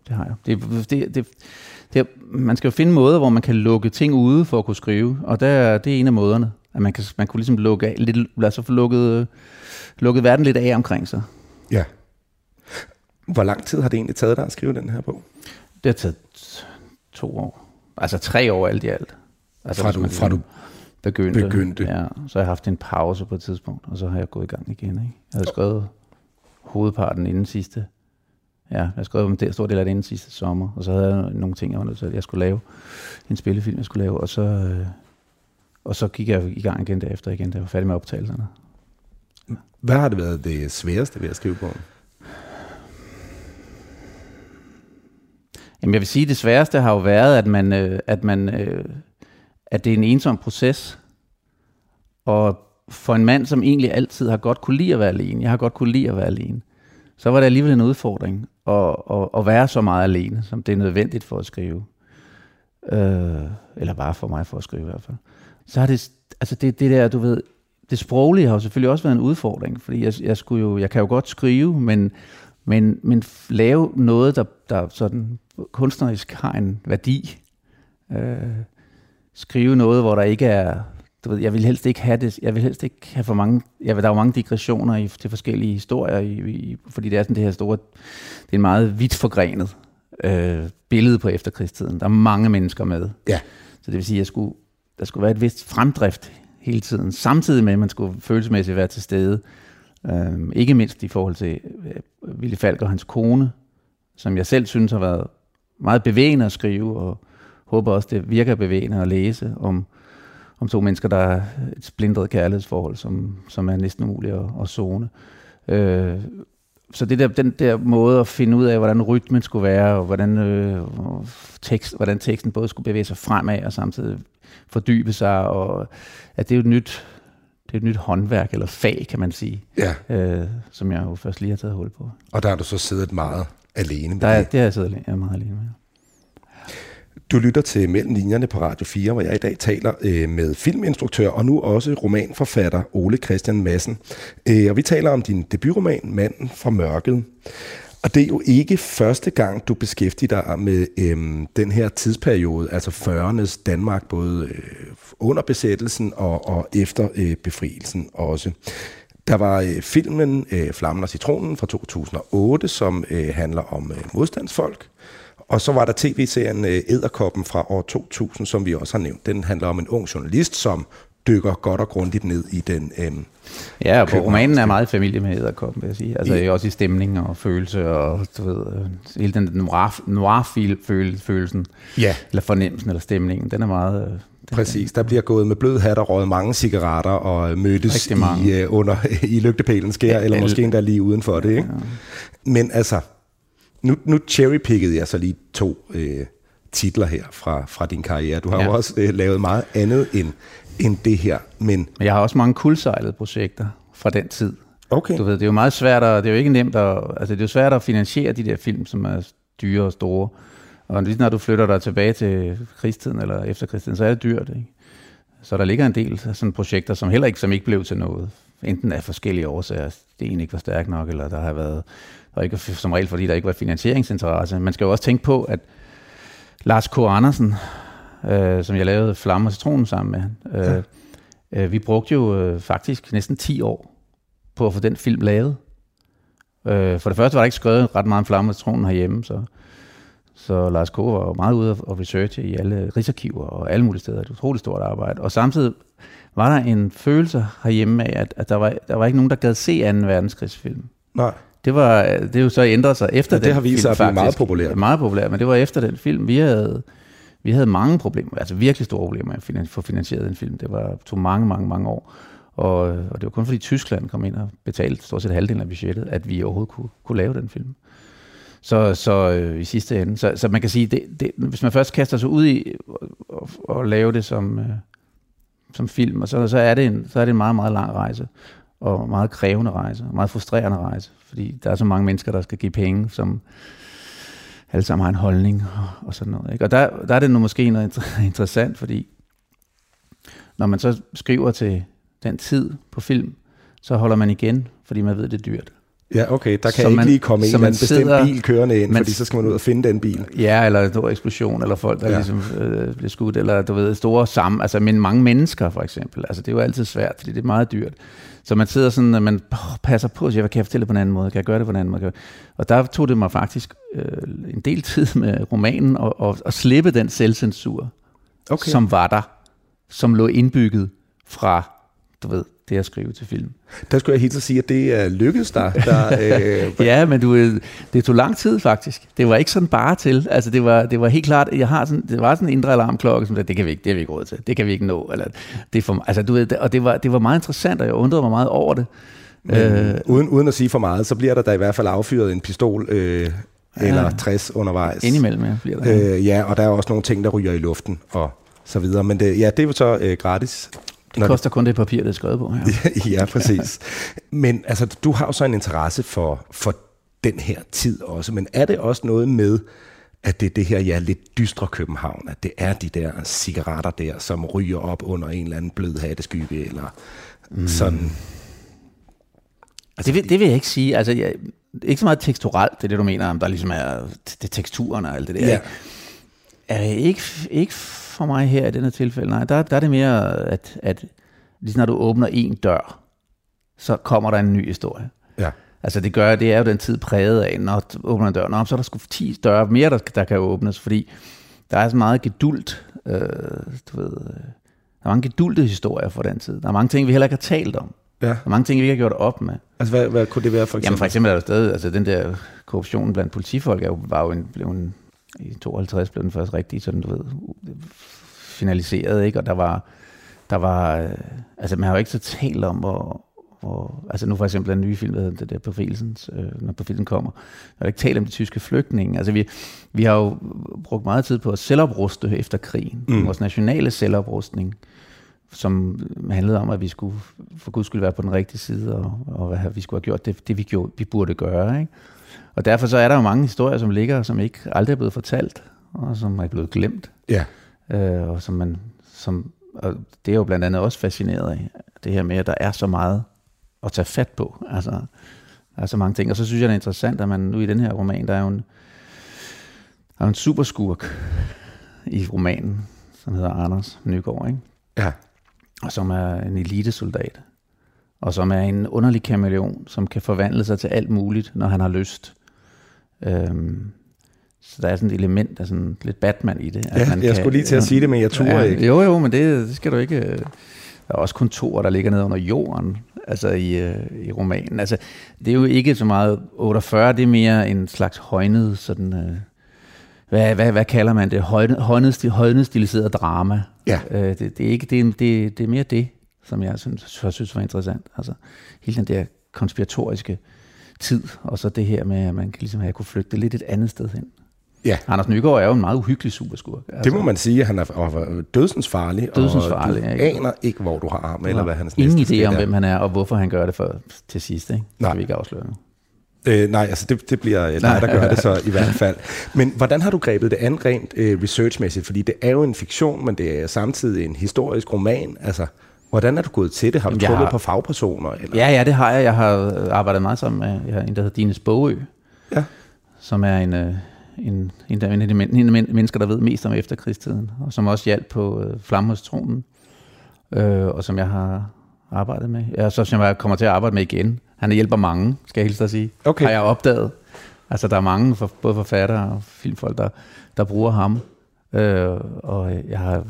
det har jeg. Det, det, det, det, man skal jo finde måder, hvor man kan lukke ting ude for at kunne skrive, og der, er- det er en af måderne. At man, kan, man kunne ligesom lukke af, lidt, lad os så få lukket, lukket verden lidt af omkring sig. Ja. Hvor lang tid har det egentlig taget dig at skrive den her bog? Det har taget to år. Altså tre år alt i alt. Altså, Fra du- man fra du begyndte. begyndte. Ja, så har jeg haft en pause på et tidspunkt, og så har jeg gået i gang igen. Ikke? Jeg havde skrevet hovedparten inden sidste. Ja, jeg har skrevet om det stor del af det inden sidste sommer, og så havde jeg nogle ting, jeg var nødt til, at jeg skulle lave. En spillefilm, jeg skulle lave, og så, øh, og så gik jeg i gang igen derefter igen, da jeg var færdig med optagelserne. Hvad har det været det sværeste ved at skrive bogen? Jamen jeg vil sige, at det sværeste har jo været, at man, øh, at man, øh, at det er en ensom proces. Og for en mand, som egentlig altid har godt kunne lide at være alene, jeg har godt kunne lide at være alene, så var det alligevel en udfordring at, at, at være så meget alene, som det er nødvendigt for at skrive. Øh, eller bare for mig for at skrive i hvert fald. Så har det, altså det, det der, du ved, det sproglige har jo selvfølgelig også været en udfordring, fordi jeg, jeg, skulle jo, jeg kan jo godt skrive, men, men, men lave noget, der, der sådan kunstnerisk har en værdi. Øh, skrive noget, hvor der ikke er, du ved, jeg vil helst ikke have det, jeg vil helst ikke have for mange, jeg vil, der er jo mange digressioner i, til forskellige historier, i, i, fordi det er sådan det her store, det er en meget vidt forgrenet øh, billede på efterkrigstiden. Der er mange mennesker med. Ja. Så det vil sige, at jeg skulle, der skulle være et vist fremdrift hele tiden, samtidig med, at man skulle følelsesmæssigt være til stede. Øhm, ikke mindst i forhold til øh, Ville Falk og hans kone, som jeg selv synes har været meget bevægende at skrive, og håber også, det virker bevægende at læse om, om to mennesker, der er et splindret kærlighedsforhold, som, som er næsten umuligt at, at zone. Øh, så det der, den der måde at finde ud af, hvordan rytmen skulle være, og hvordan, øh, tekst, hvordan teksten både skulle bevæge sig fremad, og samtidig fordybe sig, og at det er jo et nyt, det er et nyt håndværk, eller fag, kan man sige, Ja. øh, som jeg jo først lige har taget hul på. Og der har du så siddet meget alene med Der er, det. det har jeg siddet jeg er meget alene med. Du lytter til Mellem Linjerne på Radio 4, hvor jeg i dag taler øh, med filminstruktør og nu også romanforfatter Ole Christian Madsen. Øh, og vi taler om din debutroman, Manden fra mørket. Og det er jo ikke første gang, du beskæftiger dig med øh, den her tidsperiode, altså 40'ernes Danmark, både øh, under besættelsen og, og efter øh, befrielsen også. Der var øh, filmen øh, Flammen og Citronen fra 2008, som øh, handler om øh, modstandsfolk. Og så var der tv-serien øh, Æderkoppen fra år 2000, som vi også har nævnt. Den handler om en ung journalist, som dykker godt og grundigt ned i den. Øh, Ja, og romanen er meget i familie med Æderkoppen, vil jeg sige. Altså Ja. også i stemning og følelse, og du ved, øh, hele den noir, noir-følelsen, ja, eller fornemmelsen, eller stemningen, den er meget... øh, Den, præcis. Der bliver gået med blød hat og røget mange cigaretter og mødtes i, øh, under, i lygtepælen skær, eller alle- måske endda lige uden for det. Ikke? Men altså, nu, nu cherrypickede jeg så lige to øh, titler her fra, fra din karriere. Du har ja. Jo også øh, lavet meget andet end, end det her. Men Men jeg har også mange kuldsejlede projekter fra den tid. okay, Du ved, det er jo meget svært, at, det er jo ikke nemt at, altså det er jo svært at finansiere de der film, som er dyre og store. Og lige når du flytter dig tilbage til krigstiden eller efterkrigstiden, så er det dyrt, ikke? Så der ligger en del sådan projekter, som heller ikke, som ikke blev til noget. Enten af forskellige årsager, det ene ikke var stærkt nok, eller der har været, og ikke som regel, fordi der ikke var finansieringsinteresse. Man skal jo også tænke på, at Lars K. Andersen, øh, som jeg lavede Flamme og Citronen sammen med, øh, ja. øh, vi brugte jo øh, faktisk næsten 10 år på at få den film lavet. Øh, for det første var der ikke skrevet ret meget om Flamme og Citronen herhjemme, så, så Lars K. var jo meget ude at researche i alle rigsarkiver og alle mulige steder. Et utroligt stort arbejde. Og samtidig var der en følelse herhjemme af, at, at der, var, der var ikke nogen, der gad se 2. verdenskrigsfilm. nej. Det, var, det er jo så ændret sig efter Ja, det den har vist sig at blive meget populært. Meget populært, men det var efter den film. Vi havde, vi havde mange problemer, altså virkelig store problemer at få finansieret den film. Det var, tog mange, mange, mange år. Og, og det var kun fordi Tyskland kom ind og betalte stort set halvdelen af budgettet, at vi overhovedet kunne, kunne lave den film. Så, så øh, i sidste ende, så, så man kan sige, det, det, hvis man først kaster sig ud i at, lave det som, øh, som film, og så, så, er det en, så er det en meget, meget lang rejse, og meget krævende rejse, og meget frustrerende rejse, fordi der er så mange mennesker, der skal give penge, som alle sammen har en holdning og, og sådan noget. Ikke? Og der, der er det nu måske noget interessant, fordi når man så skriver til den tid på film, så holder man igen, fordi man ved, det er dyrt. Ja, okay. Der kan så ikke man, lige komme en anden bestemt sidder, bil kørende ind, man, fordi så skal man ud og finde den bil. Ja, eller en stor eksplosion, eller folk, der ja. ligesom øh, bliver skudt, eller du ved, store sammen, altså men mange mennesker for eksempel. Altså det er jo altid svært, fordi det er meget dyrt. Så man sidder sådan, at man passer på at sige, hvad kan jeg fortælle på en anden måde? Kan jeg gøre det på en anden måde? Og der tog det mig faktisk øh, en del tid med romanen at, at, at slippe den selvcensur, okay. som var der, som lå indbygget fra, du ved, det at skrive til film. Der skulle jeg helt sige, at det er lykkedes dig. Der, øh... ja, men du, det tog lang tid faktisk. Det var ikke sådan bare til. Altså det var, det var helt klart, jeg har sådan, det var sådan en indre alarmklokke, som det kan vi ikke, det har vi ikke råd til. Det kan vi ikke nå. Eller, det er for, altså, du ved, og det var, det var meget interessant, og jeg undrede mig meget over det. Men, øh, uden, uden at sige for meget, så bliver der da i hvert fald affyret en pistol øh, ja, eller 60 undervejs. Indimellem, ja, bliver der. Øh, ja, og der er også nogle ting, der ryger i luften og så videre. Men det, ja, det er jo så øh, gratis. Det koster kun det papir, det er skrevet på. Ja, ja præcis. Men altså, du har jo så en interesse for, for den her tid også, men er det også noget med, at det er det her ja, lidt dystre København, at det er de der cigaretter der, som ryger op under en eller anden blød hatteskygge, eller mm. sådan... Altså, det, vil, det vil jeg ikke sige. Altså, jeg, ikke så meget teksturelt, det er det, du mener, om der ligesom er det teksturen og alt det der. Ja. Er ikke, ikke for mig her i denne tilfælde. Nej, der, der er det mere, at, at lige når du åbner en dør, så kommer der en ny historie. Ja. Altså det gør, det er jo den tid præget af, når du åbner en dør, Nå, så er der sgu 10 døre mere, der, der kan åbnes, fordi der er så meget gedult, øh, du ved, øh, der er mange gedulte historier fra den tid. Der er mange ting, vi heller ikke har talt om. Ja. Der er mange ting, vi ikke har gjort op med. Altså, hvad, hvad kunne det være for eksempel? Jamen, for eksempel er der stadig, altså den der korruption blandt politifolk er jo, var jo en, blev en, i 52 blev den først rigtig sådan, du ved, finaliseret, ikke? Og der var, der var, øh, altså man har jo ikke så talt om, hvor, hvor, altså nu for eksempel den nye film, der hedder det der Befrielsen, øh, når Befrielsen kommer, der har ikke talt om de tyske flygtninge. Altså vi, vi har jo brugt meget tid på at selvopruste efter krigen. Mm. Vores nationale selvoprustning, som handlede om, at vi skulle for Gud skulle være på den rigtige side, og, og hvad vi skulle have gjort det, det vi, gjorde, vi burde gøre. Ikke? Og derfor så er der jo mange historier, som ligger, som ikke aldrig er blevet fortalt, og som er blevet glemt. Ja. Øh, og som man, som, og det er jo blandt andet også fascineret af, det her med, at der er så meget at tage fat på. Altså, der er så mange ting. Og så synes jeg, det er interessant, at man nu i den her roman, der er jo en, der er en superskurk i romanen, som hedder Anders Nygaard, ikke? Ja. Og som er en elitesoldat. Og som er en underlig kameleon, som kan forvandle sig til alt muligt, når han har lyst. Øhm, så der er sådan et element af sådan lidt Batman i det. At ja, man jeg kan, skulle lige til at sige det, men jeg tror ja, ikke. Jo, jo, men det, det skal du ikke... Øh, der er også kontorer, der ligger nede under jorden, altså i, øh, i romanen. Altså, det er jo ikke så meget 48, det er mere en slags højnet, sådan... Øh, hvad, hvad, hvad kalder man det? Højnet, højnet stiliseret drama. Ja. Øh, det, det, er ikke, det, det, det er mere det, som jeg synes, jeg synes var interessant. Altså, hele den der konspiratoriske tid, og så det her med, at man kan ligesom have kunne flygte lidt et andet sted hen. Ja. Anders Nygaard er jo en meget uhyggelig superskurk. Altså, det må man sige. Han er dødsens farlig, dødsens farlig, og du ikke? aner ikke, hvor du har arm, eller hvad hans Ingen idé om, hvem han er, og hvorfor han gør det for, til sidst. Ikke? Det nej. vi ikke afsløre nu. Øh, nej, altså det, det bliver nej, der gør det så i hvert fald. Men hvordan har du grebet det an rent øh, researchmæssigt? Fordi det er jo en fiktion, men det er samtidig en historisk roman. Altså, hvordan er du gået til det? Har du trukket har... på fagpersoner? Eller? Ja, ja, det har jeg. Jeg har arbejdet meget sammen med jeg har en, der hedder Dines Bogø, ja. som er en, øh, en, en, en men, en af de mennesker, der ved mest om efterkrigstiden, og som også hjalp på øh, Flamme øh, og som jeg har arbejdet med. Ja, så som jeg kommer til at arbejde med igen. Han hjælper mange, skal jeg hilse at sige. Okay. Har jeg opdaget. Altså, der er mange, for, både forfattere og filmfolk, der, der bruger ham. Øh, og jeg har,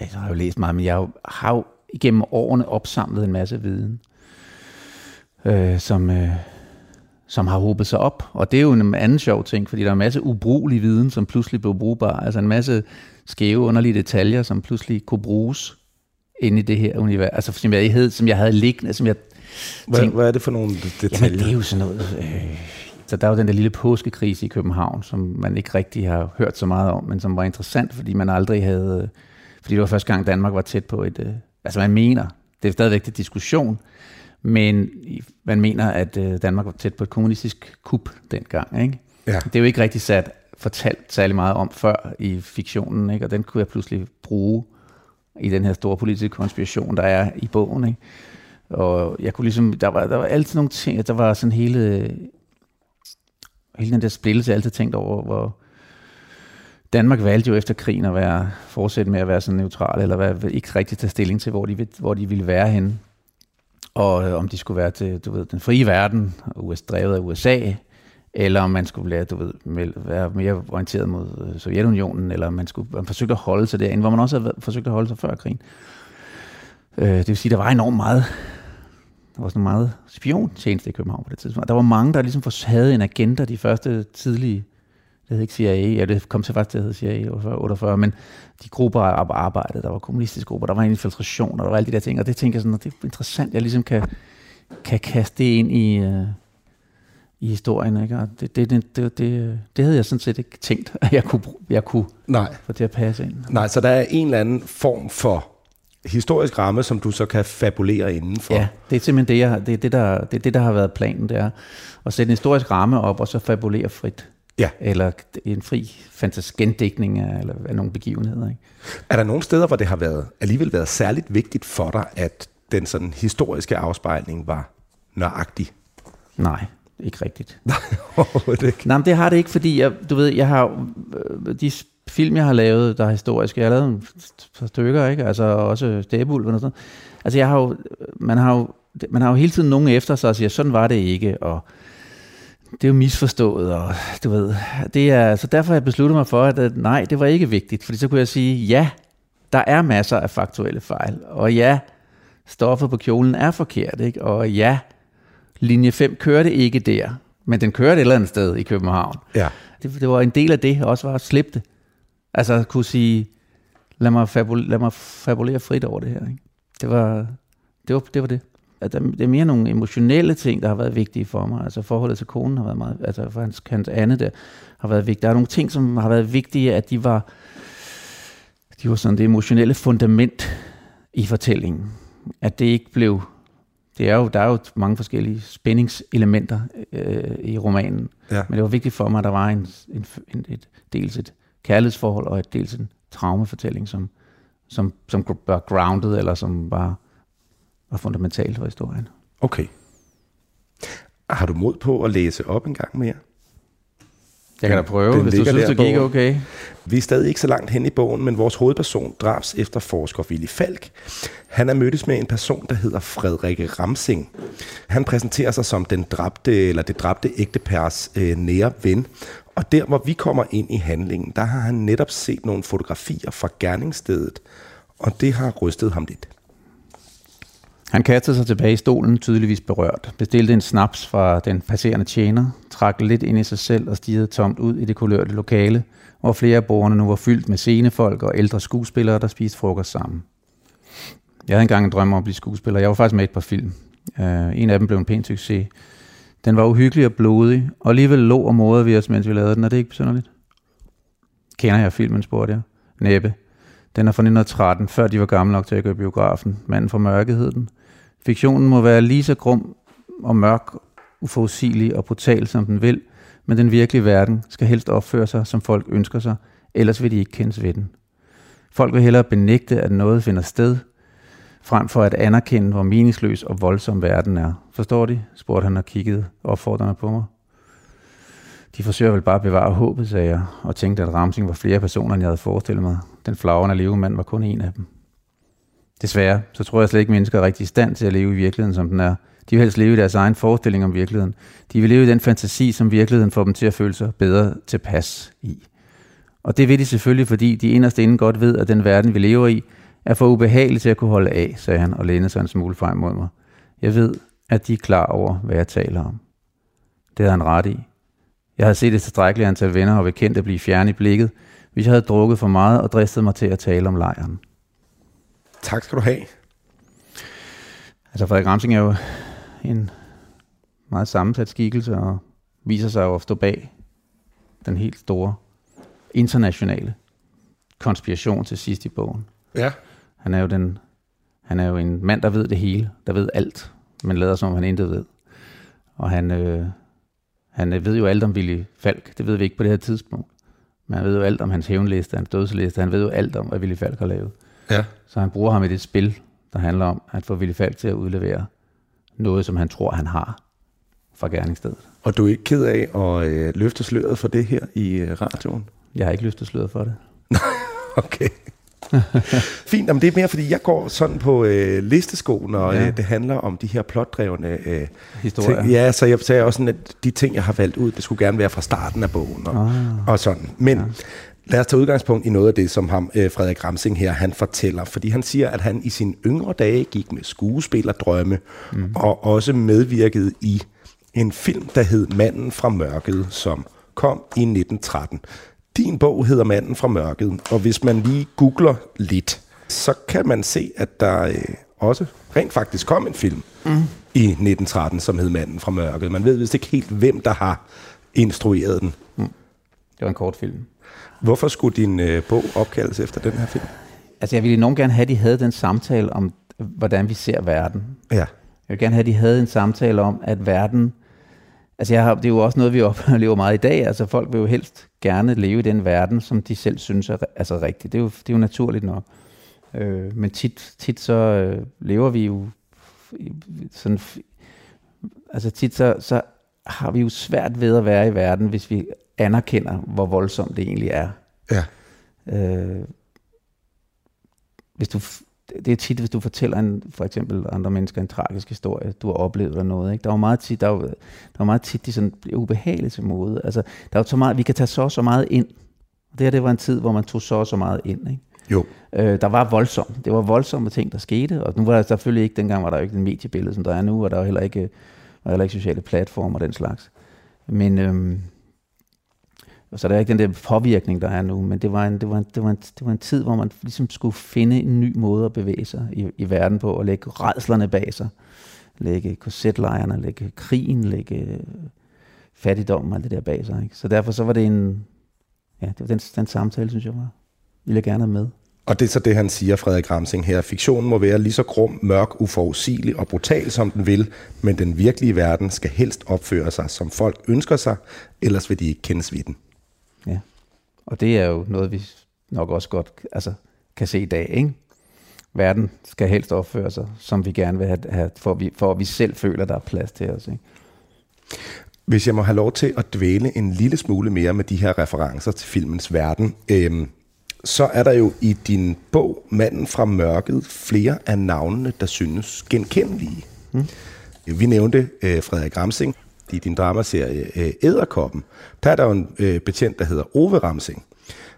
jeg har jo læst meget, men jeg har jo igennem årene opsamlet en masse viden, øh, som, øh, som har hobet sig op. Og det er jo en anden sjov ting, fordi der er en masse ubrugelig viden, som pludselig blev brugbar. Altså en masse skæve, underlige detaljer, som pludselig kunne bruges ind i det her univers. Altså som jeg havde, som jeg havde liggende, som jeg hvad, tænkte, hvad er det for nogle detaljer? Jamen, det er jo sådan noget... Øh, Altså, der er jo den der lille påskekrise i København, som man ikke rigtig har hørt så meget om, men som var interessant, fordi man aldrig havde... Fordi det var første gang, Danmark var tæt på et... Altså, man mener, det er stadigvæk til diskussion, men man mener, at øh, Danmark var tæt på et kommunistisk kup dengang, ikke? Ja. Det er jo ikke rigtig sat fortalt særlig meget om før i fiktionen, ikke? og den kunne jeg pludselig bruge i den her store politiske konspiration, der er i bogen. Ikke? Og jeg kunne ligesom, der var, der var altid nogle ting, der var sådan hele, hele den der splittelse, jeg altid tænkt over, hvor Danmark valgte jo efter krigen at være, fortsætte med at være sådan neutral, eller være, ikke rigtig tage stilling til, hvor de, hvor de ville være henne. Og øh, om de skulle være til, du ved, den frie verden, US, drevet af USA, eller om man skulle være, du ved, være mere orienteret mod øh, Sovjetunionen, eller om man skulle man forsøgte at holde sig derinde, hvor man også havde forsøgt at holde sig før krigen. Øh, det vil sige, der var enormt meget, der var sådan meget spiontjeneste i København på det tidspunkt. Der var mange, der ligesom havde en agenda de første tidlige, det hed ikke CIA, ja, det kom til faktisk til at hedde CIA 48, 48, men de grupper af arbejde, der var kommunistiske grupper, der var infiltration, og der var alle de der ting, og det tænker jeg sådan, det er interessant, jeg ligesom kan, kan kaste det ind i, øh, i historien. Ikke? Og det, det, det, det, det, det havde jeg sådan set ikke tænkt, at jeg kunne, jeg kunne Nej. få til at passe ind. Nej, så der er en eller anden form for historisk ramme, som du så kan fabulere indenfor. Ja, det er simpelthen det, jeg, det, er det, der, det, er det, der har været planen, det er at sætte en historisk ramme op, og så fabulere frit. Ja. Eller en fri fantastisk gendækning af, eller af nogle begivenheder. Ikke? Er der nogle steder, hvor det har været, alligevel været særligt vigtigt for dig, at den sådan historiske afspejling var nøjagtig? Nej, ikke rigtigt. Nej, ikke. Nej, men det har det ikke, fordi jeg, du ved, jeg har øh, de film, jeg har lavet, der er historiske, jeg har lavet et par stykker, ikke? Altså også Stæbulven og sådan Altså jeg har jo, man har jo, man har jo hele tiden nogen efter sig og siger, sådan var det ikke, og det er jo misforstået, og du ved, det er, så derfor har jeg besluttet mig for, at, at nej, det var ikke vigtigt, fordi så kunne jeg sige, ja, der er masser af faktuelle fejl, og ja, stoffet på kjolen er forkert, ikke? og ja, linje 5 kørte ikke der, men den kørte et eller andet sted i København. Ja. Det, det var en del af det, også var at slippe det. Altså at kunne sige, lad mig, fabul- lad mig fabulere frit over det her. Ikke? Det, var, det, var, det var det. At der, det er mere nogle emotionelle ting, der har været vigtige for mig. Altså forholdet til konen har været meget, altså for hans, hans Anne der, har været vigtigt. Der er nogle ting, som har været vigtige, at de var, de var sådan det emotionelle fundament i fortællingen. At det ikke blev det er jo, der er jo mange forskellige spændingselementer øh, i romanen. Ja. Men det var vigtigt for mig, at der var en, en, en, et, dels et kærlighedsforhold og et dels en traumefortælling, som, som, som var grounded, eller som var, var fundamentalt for historien. Okay. Har du mod på at læse op en gang mere? Jeg kan da prøve, hvis du synes, det gik okay. Vi er stadig ikke så langt hen i bogen, men vores hovedperson, drabs efterforsker Willy Falk, han er mødtes med en person, der hedder Frederik Ramsing. Han præsenterer sig som den dræbte, eller det dræbte ægtepærs øh, nære ven, og der, hvor vi kommer ind i handlingen, der har han netop set nogle fotografier fra gerningsstedet, og det har rystet ham lidt. Han kastede sig tilbage i stolen, tydeligvis berørt, bestilte en snaps fra den passerende tjener, trak lidt ind i sig selv og stirrede tomt ud i det kulørte lokale, hvor flere af bordene nu var fyldt med scenefolk og ældre skuespillere, der spiste frokost sammen. Jeg havde engang en drøm om at blive skuespiller. Jeg var faktisk med et par film. Uh, en af dem blev en pæn succes. Den var uhyggelig og blodig, og alligevel lå og modede vi os, mens vi lavede den. Er det ikke besynderligt? Kender jeg filmen, spurgte jeg. Næppe. Den er fra 1913, før de var gamle nok til at gå i biografen. Manden fra mørket hed den. Fiktionen må være lige så grum og mørk, uforudsigelig og brutal, som den vil, men den virkelige verden skal helst opføre sig, som folk ønsker sig, ellers vil de ikke kendes ved den. Folk vil hellere benægte, at noget finder sted, frem for at anerkende, hvor meningsløs og voldsom verden er. Forstår de? spurgte han og kiggede opfordrende på mig. De forsøger vel bare at bevare håbet, sagde jeg, og tænkte, at Ramsing var flere personer, end jeg havde forestillet mig. Den flagrende levemand var kun en af dem. Desværre, så tror jeg slet ikke, at mennesker er rigtig i stand til at leve i virkeligheden, som den er. De vil helst leve i deres egen forestilling om virkeligheden. De vil leve i den fantasi, som virkeligheden får dem til at føle sig bedre tilpas i. Og det vil de selvfølgelig, fordi de inderst inden godt ved, at den verden, vi lever i, er for ubehagelig til at kunne holde af, sagde han og lænede sig en smule frem mod mig. Jeg ved, at de er klar over, hvad jeg taler om. Det havde han ret i. Jeg havde set et tilstrækkeligt antal venner og bekendte blive fjerne i blikket, hvis jeg havde drukket for meget og dristet mig til at tale om lejren. Tak skal du have. Altså Frederik Ramsing er jo en meget sammensat skikkelse, og viser sig jo at stå bag den helt store internationale konspiration til sidst i bogen. Ja. Han er jo den, han er jo en mand, der ved det hele, der ved alt, men lader som om han intet ved. Og han, øh, han øh, ved jo alt om Willy Falk, det ved vi ikke på det her tidspunkt. Men han ved jo alt om hans hævnliste, hans dødsliste, han ved jo alt om, hvad Willy Falk har lavet. Ja. Så han bruger ham i det spil, der handler om at få Willy Falk til at udlevere noget, som han tror, han har fra gerningsstedet. Og du er ikke ked af at øh, løfte sløret for det her i øh, radioen? Jeg har ikke lyst til at sløre for det. Okay. Fint, men det er mere, fordi jeg går sådan på øh, listesko, når ja. øh, det handler om de her plotdrevne øh, Historier. ting. Ja, så jeg sagde også sådan, at de ting, jeg har valgt ud, det skulle gerne være fra starten af bogen og, Ah. og sådan. Men ja. Lad os tage udgangspunkt i noget af det, som ham, øh, Frederik Ramsing her, han fortæller. Fordi han siger, at han i sine yngre dage gik med skuespillerdrømme mm. og også medvirkede i en film, der hed Manden fra mørket, som kom i 1913. Din bog hedder Manden fra mørket, og hvis man lige googler lidt, så kan man se, at der øh, også rent faktisk kom en film mm. i 1913, som hed Manden fra mørket. Man ved vist ikke helt, hvem der har instrueret den. Det var en kort film. Hvorfor skulle din øh, bog opkaldes efter den her film? Altså, jeg ville enormt gerne have, at de havde den samtale om, hvordan vi ser verden. Ja, Jeg vil gerne have, at de havde en samtale om, at verden... Altså, jeg har, det er jo også noget, vi oplever meget i dag. Altså, folk vil jo helst gerne leve i den verden, som de selv synes er altså, rigtigt. Det er jo, det er jo naturligt nok. Øh, men tit, tit så øh, lever vi jo sådan... Altså, tit så, så har vi jo svært ved at være i verden, hvis vi anerkender, hvor voldsomt det egentlig er. ja, Øh, hvis du, det er tit, hvis du fortæller en, for eksempel andre mennesker en tragisk historie, du har oplevet eller noget. Ikke? Der er jo meget tit, der er, jo, der er meget tit, de sådan bliver ubehagelige til mode. Altså, der er jo så meget, vi kan tage så så meget ind. Det her, det var en tid, hvor man tog så så meget ind. Ikke? jo. Øh, der var voldsomt. Det var voldsomme ting, der skete. Og nu var der selvfølgelig ikke, dengang var der jo ikke en mediebillede, som der er nu, og der var heller ikke, var heller ikke sociale platformer og den slags. Men øhm, så der er ikke den der påvirkning, der er nu, men det var en, det var en, det var en, det var en tid, hvor man ligesom skulle finde en ny måde at bevæge sig i, i verden på, og lægge redslerne bag sig. Lægge korsetlejrene, lægge krigen, lægge øh, fattigdommen og alt det der bag sig. Ikke? Så derfor så var det en, ja, det var den, den samtale, synes jeg var, ville jeg gerne have med. Og det er så det, han siger, Frederik Ramsing her. Fiktionen må være lige så grum, mørk, uforudsigelig og brutal, som den vil, men den virkelige verden skal helst opføre sig, som folk ønsker sig, ellers vil de ikke kendes ved den. Ja. Og det er jo noget, vi nok også godt altså, kan se i dag. Ikke? Verden skal helst opføre sig, som vi gerne vil have, have for, vi, for vi selv føler, der er plads til os. Ikke? Hvis jeg må have lov til at dvæle en lille smule mere med de her referencer til filmens verden, øhm, så er der jo i din bog, Manden fra mørket, flere af navnene, der synes genkendelige. Mm. Vi nævnte øh, Frederik Ramsing i din dramaserie øh, Æderkoppen. Der er der jo en øh, betjent, der hedder Ove Ramsing.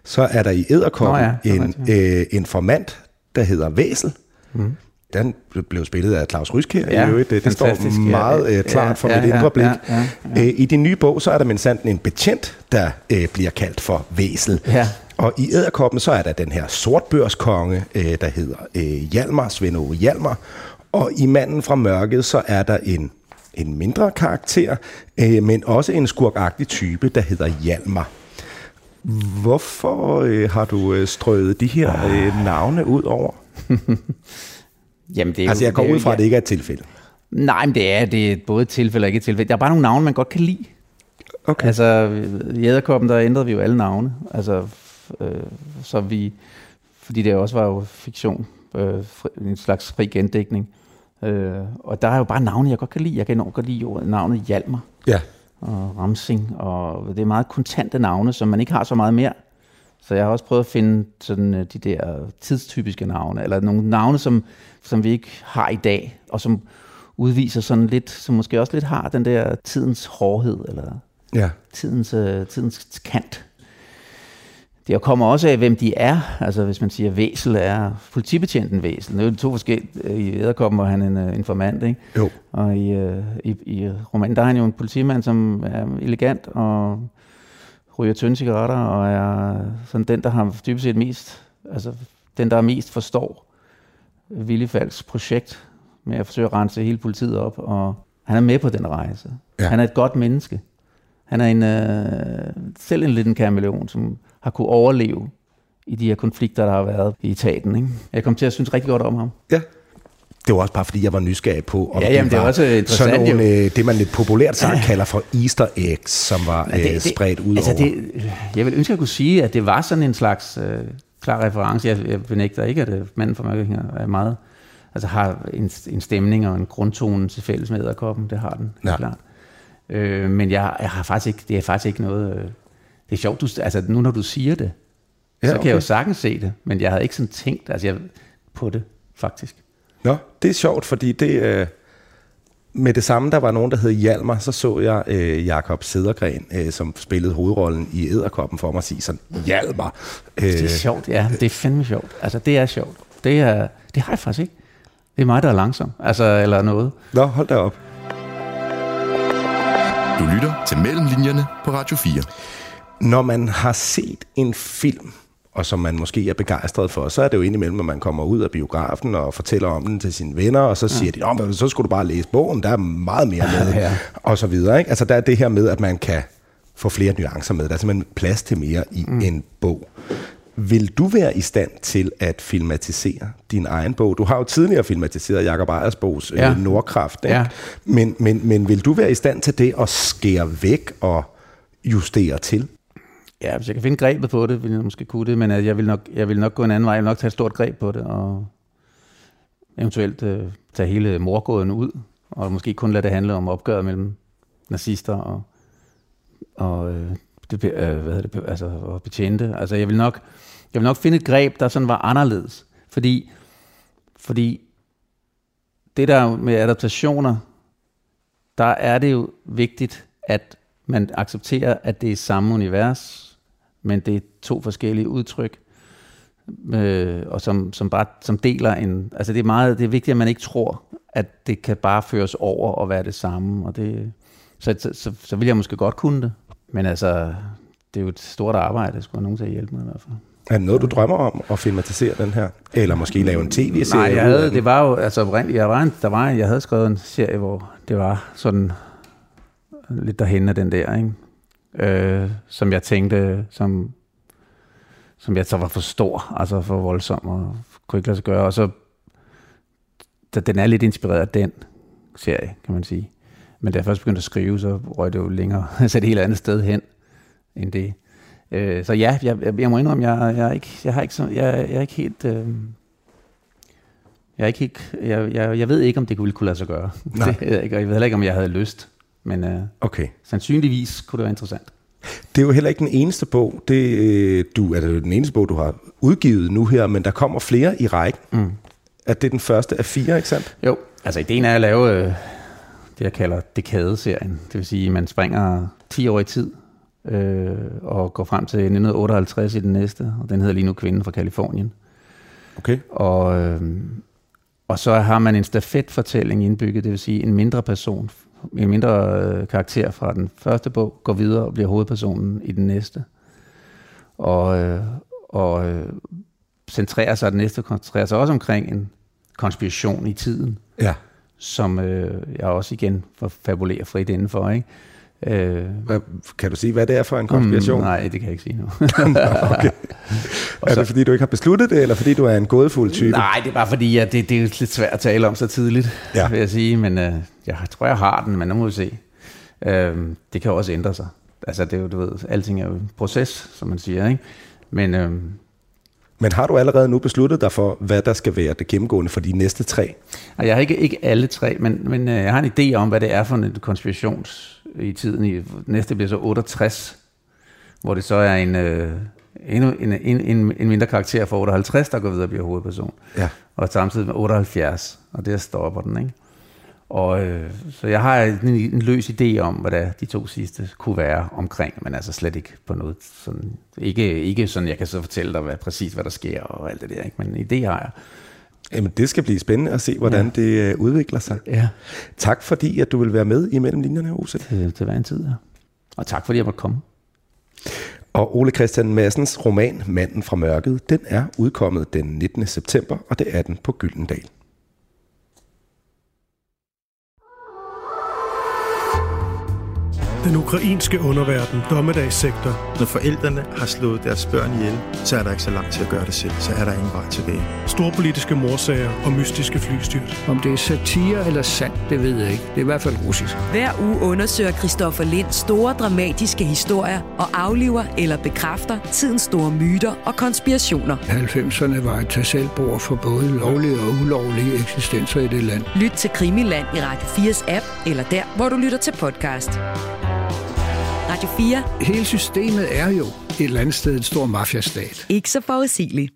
Så er der i Æderkoppen Nå ja, en rigtigt, øh, informant, der hedder Væsel. Mm. Den blev spillet af Claus Ryskjær Ja, i øvrigt. Det, det står fantastisk, ja. meget øh, klart for Ja, mit ja, indre blik. ja, ja, Øh, I din nye bog, så er der mindst en betjent, der øh, bliver kaldt for Væsel. Ja. Og i Æderkoppen, så er der den her sortbørskonge, øh, der hedder øh, Hjalmar, Svend Ove Hjalmar. Og i Manden fra Mørket, så er der en, en mindre karakter, øh, men også en skurkagtig type, der hedder Hjalmar. Hvorfor øh, har du øh, strøget de her øh, navne ud over? Jamen, det er Altså, jeg går ud fra, at det ikke er et tilfælde. Nej, men det er, det er både et tilfælde og ikke et tilfælde. Der er bare nogle navne, man godt kan lide. Okay. Altså, i Æderkoppen, der ændrede vi jo alle navne. Altså, øh, så vi, fordi det også var jo fiktion, øh, en slags fri gendækning. Øh, og der er jo bare navne, jeg godt kan lide. Jeg kan enormt godt lide ordet- navnet Hjalmar Ja. og Ramsing, og det er meget kontante navne, som man ikke har så meget mere. Så jeg har også prøvet at finde sådan øh, de der tidstypiske navne, eller nogle navne, som, som vi ikke har i dag, og som udviser sådan lidt, som måske også lidt har den der tidens hårdhed, eller Ja. tidens, øh, tidens kant. Det kommer også af, hvem de er. Altså hvis man siger, Væsel er politibetjenten Væsel. Det er jo to forskellige. I Æderkoppen var han en uh, informant, ikke? Jo. Og i, uh, i, i romanen, der er han jo en politimand, som er elegant og ryger tynde cigaretter, og er sådan den, der har dybest set mest, altså den, der mest forstår Willy Falks projekt med at forsøge at rense hele politiet op, og han er med på den rejse. Ja. Han er et godt menneske. Han er en, øh, selv en lille kameleon, som har kunne overleve i de her konflikter, der har været i etaten. Ikke? Jeg kom til at synes rigtig godt om ham. Ja. Det var også bare fordi, jeg var nysgerrig på, om Ja, jamen, det er var også interessant, sådan nogle, jo. øh, det man lidt populært sagt kalder for easter eggs, som var Ja, øh, spredt ud altså over. det, jeg vil ønske, at jeg kunne sige, at det var sådan en slags øh, klar reference. Jeg, jeg benægter ikke, at øh, manden fra Mørke er meget, altså har en, en stemning og en grundtone til fælles med æderkoppen. Det har den, helt Ja. klart. Øh, men jeg, jeg har faktisk ikke, det er faktisk ikke noget... Øh, det er sjovt, du, altså nu når du siger det, Ja, så kan jeg jo sagtens se det, men jeg havde ikke sådan tænkt altså jeg, på det, faktisk. Nå, det er sjovt, fordi det... Øh, med det samme, der var nogen, der hed Hjalmar, så så jeg øh, Jakob Sedergren, øh, som spillede hovedrollen i Æderkoppen for mig, sige sådan, Hjalmar. Øh, Det er sjovt, ja. Det er fandme sjovt. Altså, det er sjovt. Det, er, det har jeg faktisk ikke. Det er mig, der er langsom. Altså, eller noget. Nå, hold da op. Du lytter til Mellemlinjerne på Radio 4. Når man har set en film, og som man måske er begejstret for, så er det jo indimellem, at man kommer ud af biografen og fortæller om den til sine venner, og så siger de, Nå, men så skulle du bare læse bogen, der er meget mere med, Ja. og så videre. Ikke? Altså der er det her med, at man kan få flere nuancer med. Der er simpelthen plads til mere i mm. en bog. Vil du være i stand til at filmatisere din egen bog? Du har jo tidligere filmatiseret Jacob Ejersbogs ja. Ja. øh, Nordkraft. Ikke? Ja. Men, men, men vil du være i stand til det at skære væk og justere til? Ja, hvis jeg kan finde grebet på det, vil jeg måske kunne det, men altså, jeg vil nok, jeg vil nok gå en anden vej. Jeg vil nok tage et stort greb på det, og eventuelt øh, tage hele morgåden ud, og måske kun lade det handle om opgøret mellem nazister og, og, øh, det, øh, hvad det, altså, og betjente. Altså, jeg vil, nok, jeg vil nok finde et greb, der sådan var anderledes. Fordi, fordi det der med adaptationer, der er det jo vigtigt, at man accepterer, at det er samme univers, men det er to forskellige udtryk, øh, og som, som bare som deler en... Altså det er meget, det er vigtigt, at man ikke tror, at det kan bare føres over og være det samme, og det, så, så, så, så vil jeg måske godt kunne det, men altså, det er jo et stort arbejde, skulle nogen til at hjælpe mig i hvert fald. Er det noget, du drømmer om at filmatisere den her? Eller måske lave en tv-serie? Nej, jeg havde, det var jo, altså oprindeligt, jeg, var en, der var, en- jeg havde skrevet en serie, hvor det var sådan lidt derhen af den der, ikke? Øh, som jeg tænkte, som, som jeg så var for stor, altså for voldsom, og kunne ikke lade sig gøre. Og så, da, den er lidt inspireret af den serie, kan man sige. Men da jeg først begyndte at skrive, så røg det jo længere, så et helt andet sted hen, end det. Øh, så ja, jeg, jeg, jeg må indrømme, jeg, jeg, er ikke, jeg, har ikke så, jeg, jeg er ikke helt... Øh, jeg, er ikke jeg, jeg, jeg ved ikke, om det ville kunne lade sig gøre. Nej. Det, jeg, jeg ved heller ikke, om jeg havde lyst. Men øh, Okay. sandsynligvis kunne det være interessant. Det er jo heller ikke den eneste bog. Det, øh, du, er det den eneste bog, du har udgivet nu her, men der kommer flere i rækken. Mm. At det er den første af fire, ikke sandt? Jo, altså ideen er at lave øh, det, jeg kalder dekadeserien. Det vil sige, at man springer 10 år i tid øh, og går frem til 1958 i den næste. Og den hedder lige nu Kvinden fra Kalifornien. Okay. Og, øh, og så har man en stafetfortælling indbygget, det vil sige en mindre person, en mindre øh, karakter fra den første bog, går videre og bliver hovedpersonen i den næste. Og, øh, og øh, centrerer sig, den næste koncentrerer sig også omkring en konspiration i tiden, Ja. som øh, jeg også igen får fabulere frit indenfor. Ikke? Øh, Hvad, kan du sige, hvad det er for en konspiration? Mm, nej, det kan jeg ikke sige nu. okay. Er det fordi, du ikke har besluttet det, eller fordi du er en gådefuld type? Nej, det er bare fordi, at det, det er lidt svært at tale om så tidligt, Ja. vil jeg sige. Men øh, jeg tror, jeg har den, men nu må vi se. Øh, det kan også ændre sig. Altså, det er jo, du ved, alting er jo en proces, som man siger, ikke? Men øh, Men har du allerede nu besluttet dig for, hvad der skal være det gennemgående for de næste tre? jeg har ikke, ikke alle tre, men, men øh, jeg har en idé om, hvad det er for en konspirations i tiden. I, næste bliver så 68, hvor det så er en, øh, endnu en, en, en, en mindre karakter fra 58, der går videre og bliver hovedperson. Ja. og samtidig med 78, og der stopper den, ikke? Og øh, så jeg har en, en løs idé om, hvad der de to sidste kunne være omkring, men altså slet ikke på noget sådan, ikke, ikke sådan, jeg kan så fortælle dig hvad, præcis, hvad der sker og alt det der, ikke? men en idé har jeg. Jamen, det skal blive spændende at se, hvordan ja. det øh, udvikler sig. Ja. Tak fordi, at du vil være med imellem linjerne, Ose. Til, til hver en tid, ja. Og tak fordi jeg måtte komme. Og Ole Christian Massens roman Manden fra mørket, den er udkommet den 19. september, og det er den på Gyldendal. Den ukrainske underverden, dommedagssektor. Når forældrene har slået deres børn ihjel, så er der ikke så langt til at gøre det selv. Så er der ingen vej tilbage. Storpolitiske morsager og mystiske flystyrt. Om det er satire eller sandt, det ved jeg ikke. Det er i hvert fald russisk. Hver uge undersøger Christoffer Lind store dramatiske historier og afliver eller bekræfter tidens store myter og konspirationer. 90'erne var et tag for både lovlige og ulovlige eksistenser i det land. Lyt til Krimiland i Radio 4's app, eller der, hvor du lytter til podcast. Radio 4. Hele systemet er jo et eller andet sted en stor mafiastat. Ikke så forudsigeligt.